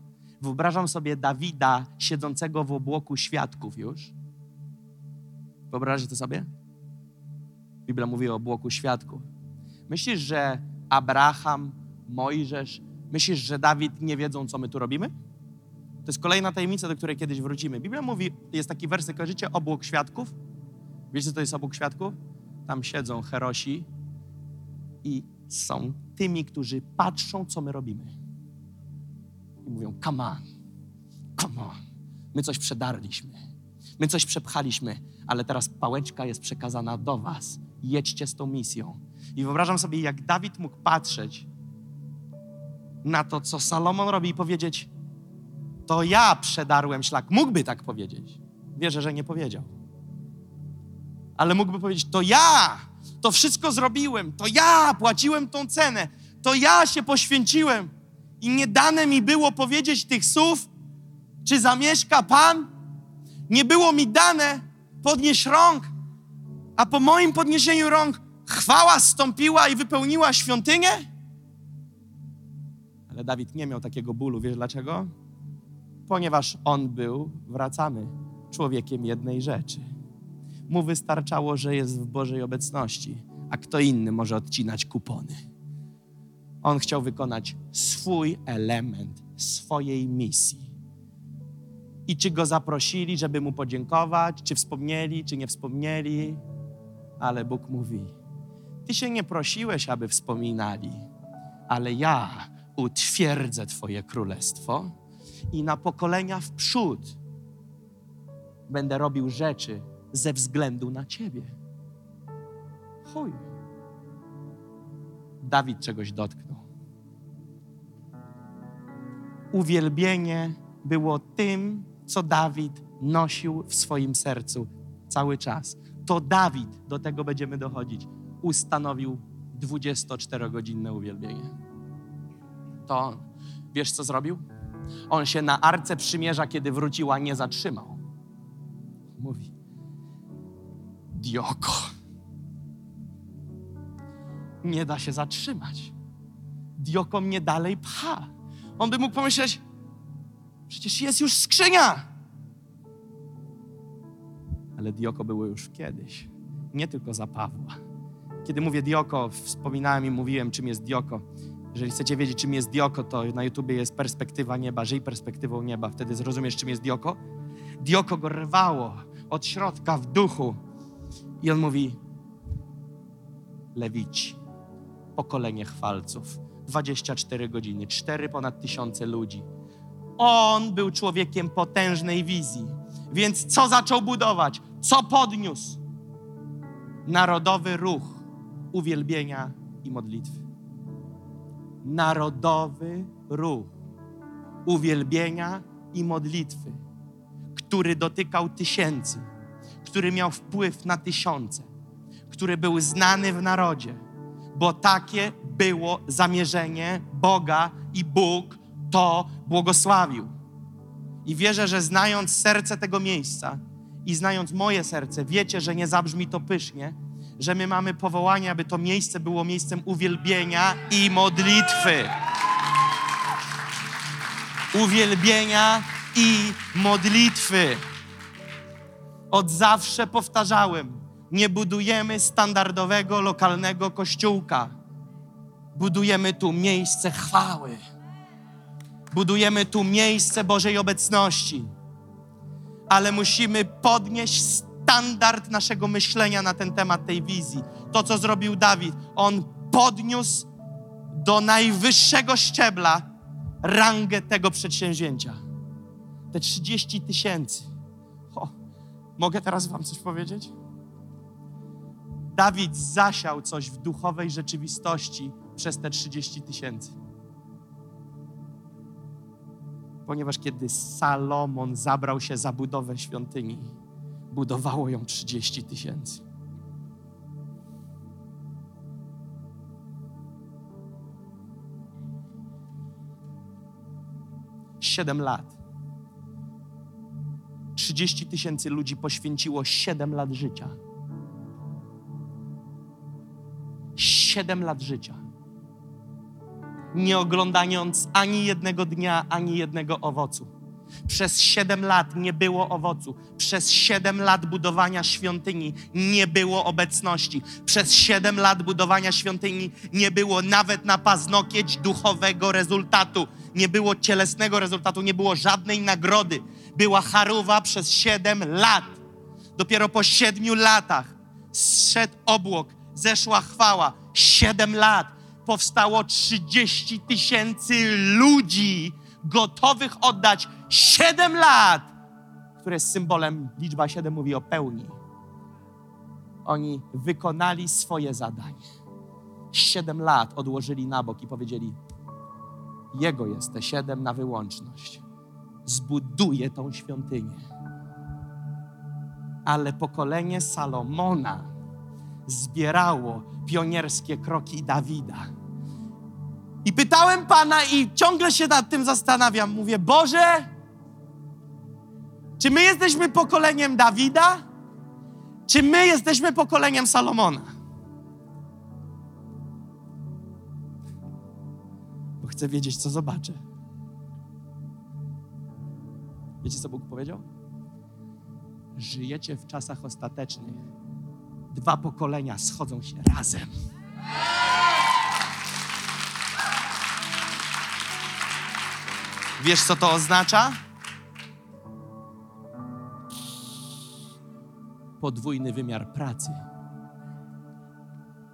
Wyobrażam sobie Dawida siedzącego w obłoku świadków już. Wyobrażacie to sobie? Biblia mówi o obłoku świadków. Myślisz, że Abraham, Mojżesz, myślisz, że Dawid nie wiedzą, co my tu robimy? To jest kolejna tajemnica, do której kiedyś wrócimy. Biblia mówi, jest taki wersyk, kojarzycie? Obłok świadków. Wiecie, co to jest obłok świadków? Tam siedzą herosi i są tymi, którzy patrzą, co my robimy. I mówią, come on, come on. My coś przedarliśmy. My coś przepchaliśmy, ale teraz pałeczka jest przekazana do was. Jedźcie z tą misją. I wyobrażam sobie, jak Dawid mógł patrzeć na to, co Salomon robi i powiedzieć, to ja przedarłem szlak. Mógłby tak powiedzieć. Wierzę, że nie powiedział. Ale mógłby powiedzieć, to ja to wszystko zrobiłem, to ja płaciłem tą cenę, to ja się poświęciłem i nie dane mi było powiedzieć tych słów, czy zamieszka Pan? Nie było mi dane podnieść rąk, a po moim podniesieniu rąk chwała stąpiła i wypełniła świątynię? Ale Dawid nie miał takiego bólu. Wiesz dlaczego? Ponieważ on był, wracamy, człowiekiem jednej rzeczy. Mu wystarczało, że jest w Bożej obecności, a kto inny może odcinać kupony. On chciał wykonać swój element swojej misji. I czy go zaprosili, żeby mu podziękować, czy wspomnieli, czy nie wspomnieli, ale Bóg mówi: Ty się nie prosiłeś, aby wspominali, ale ja utwierdzę Twoje królestwo i na pokolenia w przód będę robił rzeczy ze względu na Ciebie. Chuj. Dawid czegoś dotknął. Uwielbienie było tym, co Dawid nosił w swoim sercu cały czas. To Dawid, do tego będziemy dochodzić, ustanowił 24-godzinne uwielbienie. To. Wiesz, co zrobił? On się na arce przymierza, kiedy wróciła, nie zatrzymał. Mówi, Dioko, nie da się zatrzymać. Dioko mnie dalej pcha. On by mógł pomyśleć, przecież jest już skrzynia. Ale Dioko było już kiedyś, nie tylko za Pawła. Kiedy mówię Dioko, wspominałem i mówiłem, czym jest Dioko. Jeżeli chcecie wiedzieć, czym jest Dioko, to na YouTubie jest perspektywa nieba. Żyj perspektywą nieba, wtedy zrozumiesz, czym jest Dioko. Dioko go rwało od środka w duchu. I on mówi: Lewici, pokolenie chwalców, 24 godziny, cztery ponad tysiące ludzi. On był człowiekiem potężnej wizji. Więc co zaczął budować? Co podniósł? Narodowy ruch uwielbienia i modlitwy. Narodowy ruch uwielbienia i modlitwy, który dotykał tysięcy, który miał wpływ na tysiące, który był znany w narodzie, bo takie było zamierzenie Boga i Bóg to błogosławił. I wierzę, że znając serce tego miejsca i znając moje serce, wiecie, że nie zabrzmi to pysznie, że my mamy powołanie, aby to miejsce było miejscem uwielbienia i modlitwy. Uwielbienia i modlitwy. Od zawsze powtarzałem, nie budujemy standardowego, lokalnego kościółka. Budujemy tu miejsce chwały. Budujemy tu miejsce Bożej obecności. Ale musimy podnieść standard naszego myślenia na ten temat tej wizji. To, co zrobił Dawid, on podniósł do najwyższego szczebla rangę tego przedsięwzięcia. Te 30 tysięcy. Mogę teraz Wam coś powiedzieć? Dawid zasiał coś w duchowej rzeczywistości przez te 30 tysięcy. Ponieważ kiedy Salomon zabrał się za budowę świątyni, budowało ją 30 tysięcy. Siedem lat. 30 tysięcy ludzi poświęciło 7 lat życia. 7 lat życia. Nie oglądając ani jednego dnia, ani jednego owocu. Przez 7 lat nie było owocu. Przez 7 lat budowania świątyni nie było obecności. Przez 7 lat budowania świątyni nie było nawet na paznokieć duchowego rezultatu. Nie było cielesnego rezultatu, nie było żadnej nagrody. Była charuwa przez 7 lat. Dopiero po 7 latach zszedł obłok, zeszła chwała. 7 lat powstało 30 tysięcy ludzi gotowych oddać 7 lat, które jest symbolem, liczba 7 mówi o pełni. Oni wykonali swoje zadanie. 7 lat odłożyli na bok i powiedzieli: Jego jest te 7 na wyłączność. Zbuduje tą świątynię. Ale pokolenie Salomona zbierało pionierskie kroki Dawida. I pytałem Pana i ciągle się nad tym zastanawiam. Mówię, Boże, czy my jesteśmy pokoleniem Dawida? Czy my jesteśmy pokoleniem Salomona? Bo chcę wiedzieć, co zobaczę. Wiecie, co Bóg powiedział? Żyjecie w czasach ostatecznych. Dwa pokolenia schodzą się razem. Wiesz, co to oznacza? Podwójny wymiar pracy.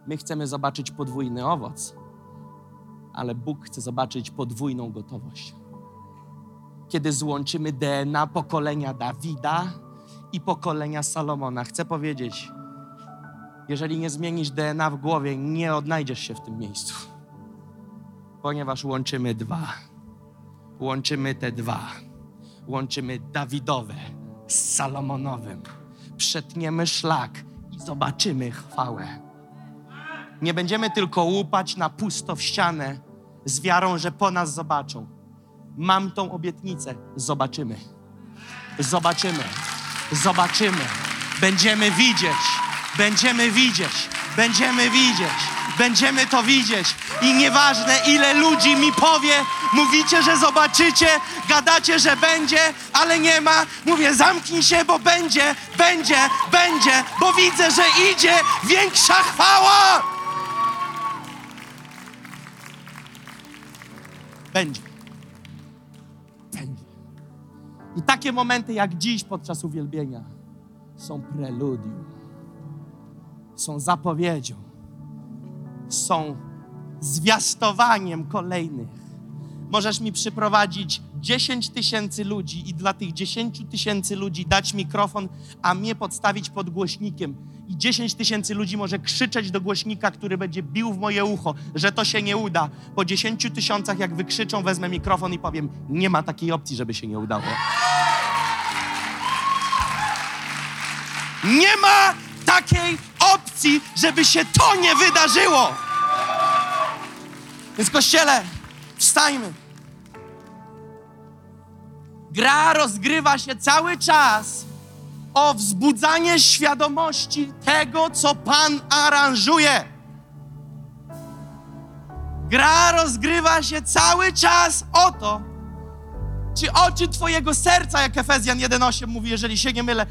My chcemy zobaczyć podwójny owoc, ale Bóg chce zobaczyć podwójną gotowość. Kiedy złączymy DNA pokolenia Dawida i pokolenia Salomona, chcę powiedzieć, jeżeli nie zmienisz DNA w głowie, nie odnajdziesz się w tym miejscu, ponieważ łączymy dwa łączymy te dwa. Łączymy Dawidowe z Salomonowym. Przetniemy szlak i zobaczymy chwałę. Nie będziemy tylko łupać na pusto w ścianę z wiarą, że po nas zobaczą. Mam tą obietnicę. Zobaczymy. Zobaczymy. Zobaczymy. Będziemy widzieć. Będziemy widzieć. Będziemy widzieć. Będziemy to widzieć. I nieważne, ile ludzi mi powie, mówicie, że zobaczycie, gadacie, że będzie, ale nie ma. Mówię, zamknij się, bo będzie, będzie, będzie, bo widzę, że idzie większa chwała. Będzie. I takie momenty jak dziś podczas uwielbienia są preludium, są zapowiedzią są zwiastowaniem kolejnych. Możesz mi przyprowadzić 10 tysięcy ludzi i dla tych 10 tysięcy ludzi dać mikrofon, a mnie podstawić pod głośnikiem. I 10 tysięcy ludzi może krzyczeć do głośnika, który będzie bił w moje ucho, że to się nie uda. Po 10 tysiącach, jak wykrzyczą, wezmę mikrofon i powiem: Nie ma takiej opcji, żeby się nie udało. Nie ma takiej opcji, żeby się to nie wydarzyło. Więc kościele, wstajmy. Gra rozgrywa się cały czas o wzbudzanie świadomości tego, co Pan aranżuje. Gra rozgrywa się cały czas o to, czy oczy Twojego serca, jak Efezjan 1,8 mówi, jeżeli się nie mylę,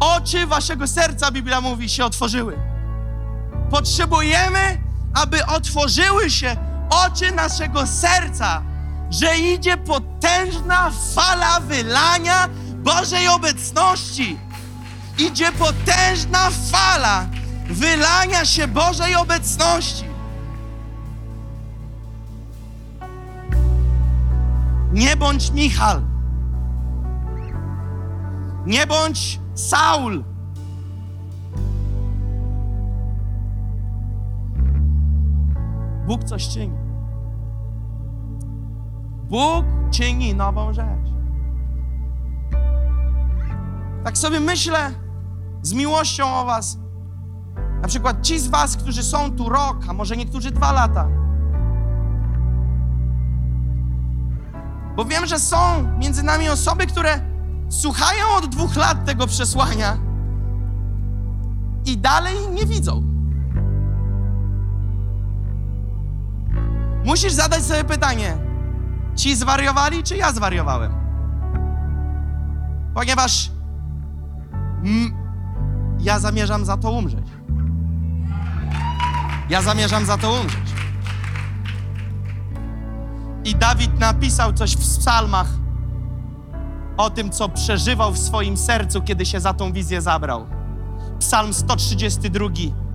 oczy Waszego serca, Biblia mówi, się otworzyły. Potrzebujemy, aby otworzyły się oczy naszego serca, że idzie potężna fala wylania Bożej obecności. Idzie potężna fala wylania się Bożej obecności. Nie bądź Michal. Nie bądź Saul. Bóg coś czyni. Bóg czyni nową rzecz. Tak sobie myślę z miłością o Was. Na przykład ci z Was, którzy są tu rok, a może niektórzy dwa lata. Bo wiem, że są między nami osoby, które słuchają od dwóch lat tego przesłania i dalej nie widzą. Musisz zadać sobie pytanie: ci zwariowali, czy ja zwariowałem? Ponieważ ja zamierzam za to umrzeć. Ja zamierzam za to umrzeć. I Dawid napisał coś w psalmach o tym, co przeżywał w swoim sercu, kiedy się za tą wizję zabrał. Psalm 132,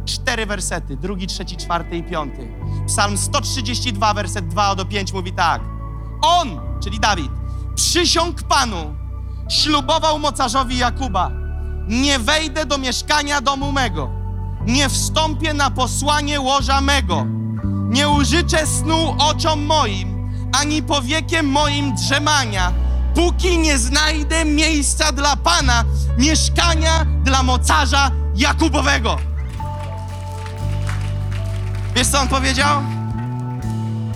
cztery wersety, drugi, trzeci, czwarty i piąty. Psalm 132, werset 2 do 5 mówi tak. On, czyli Dawid, przysiągł Panu, ślubował mocarzowi Jakuba. Nie wejdę do mieszkania domu mego, nie wstąpię na posłanie łoża mego, nie użyczę snu oczom moim, ani powiekiem moim drzemania, póki nie znajdę miejsca dla Pana, mieszkania dla mocarza Jakubowego. Wiesz, co on powiedział?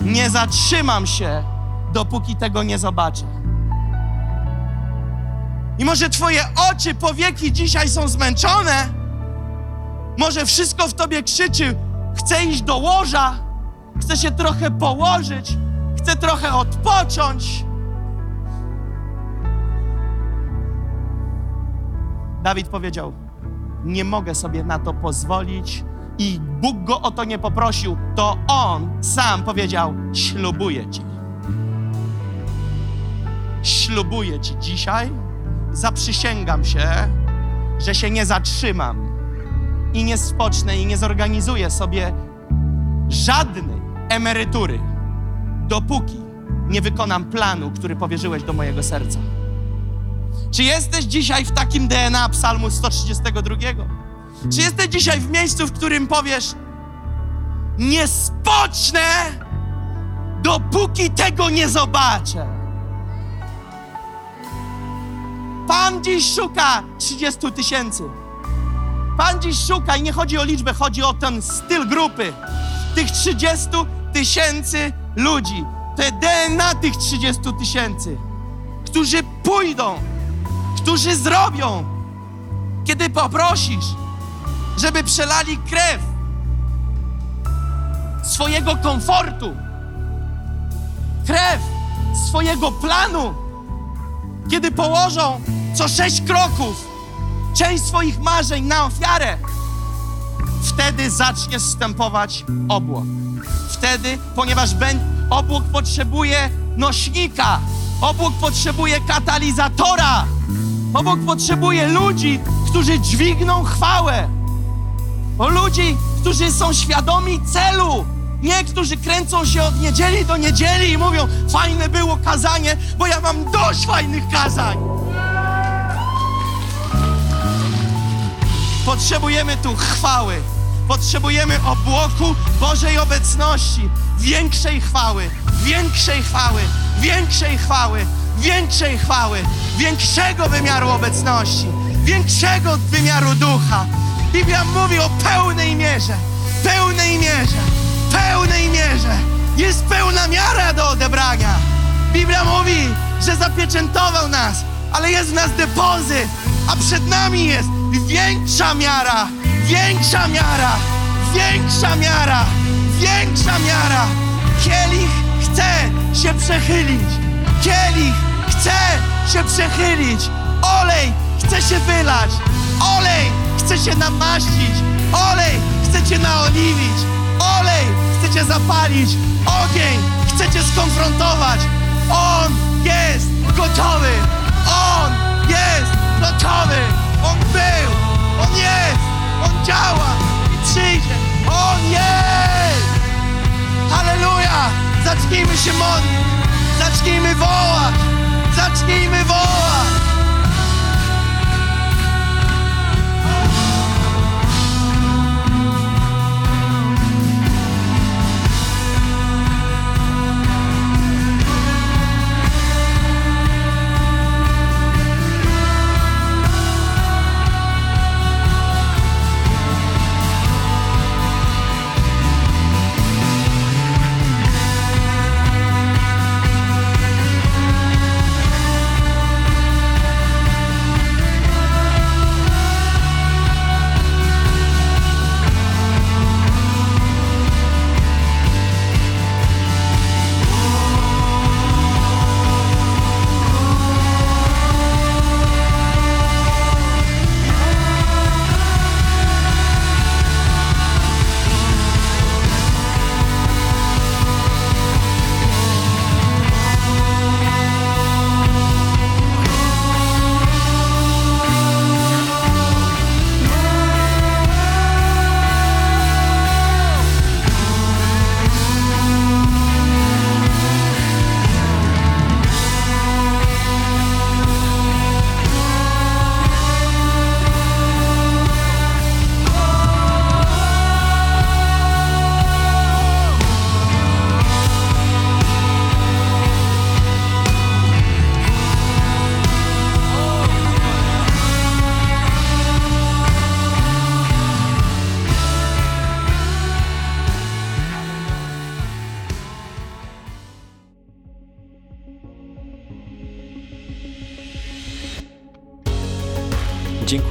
Nie zatrzymam się, dopóki tego nie zobaczę. I może Twoje oczy, powieki dzisiaj są zmęczone, może wszystko w Tobie krzyczy, chcę iść do łoża, chcę się trochę położyć, chcę trochę odpocząć. Dawid powiedział: Nie mogę sobie na to pozwolić, i Bóg go o to nie poprosił, to on sam powiedział: Ślubuję ci. Ślubuję ci dzisiaj, zaprzysięgam się, że się nie zatrzymam i nie spocznę i nie zorganizuję sobie żadnej emerytury, dopóki nie wykonam planu, który powierzyłeś do mojego serca. Czy jesteś dzisiaj w takim DNA Psalmu 132? Czy jesteś dzisiaj w miejscu, w którym powiesz: Nie spocznę, dopóki tego nie zobaczę? Pan dziś szuka 30 tysięcy. Pan dziś szuka i nie chodzi o liczbę, chodzi o ten styl grupy. Tych 30 tysięcy ludzi. To DNA tych 30 tysięcy, którzy pójdą, którzy zrobią, kiedy poprosisz, żeby przelali krew swojego komfortu, krew swojego planu, kiedy położą co sześć kroków część swoich marzeń na ofiarę, wtedy zacznie zstępować obłok. Wtedy, ponieważ obłok potrzebuje nośnika, obłok potrzebuje katalizatora, obłok potrzebuje ludzi, którzy dźwigną chwałę, o ludzi, którzy są świadomi celu, nie którzy kręcą się od niedzieli do niedzieli i mówią: Fajne było kazanie, bo ja mam dość fajnych kazań. Potrzebujemy tu chwały. Potrzebujemy obłoku Bożej obecności, większej chwały, większej chwały, większej chwały, większej chwały, większego wymiaru obecności, większego wymiaru ducha. Biblia mówi o pełnej mierze, pełnej mierze, pełnej mierze. Jest pełna miara do odebrania. Biblia mówi, że zapieczętował nas, ale jest w nas depozyt, a przed nami jest większa miara, większa miara, większa miara, większa miara. Kielich chce się przechylić, kielich chce się przechylić, olej chce się wylać, olej chce się namaścić, olej! Chce cię naoliwić, olej! Chce cię zapalić, ogień! Chce cię skonfrontować. On jest gotowy, on jest gotowy, on był, on jest, on działa. I przyjdzie, on jest. Halleluja! Zacznijmy się modlić, zacznijmy wołać, zacznijmy wołać.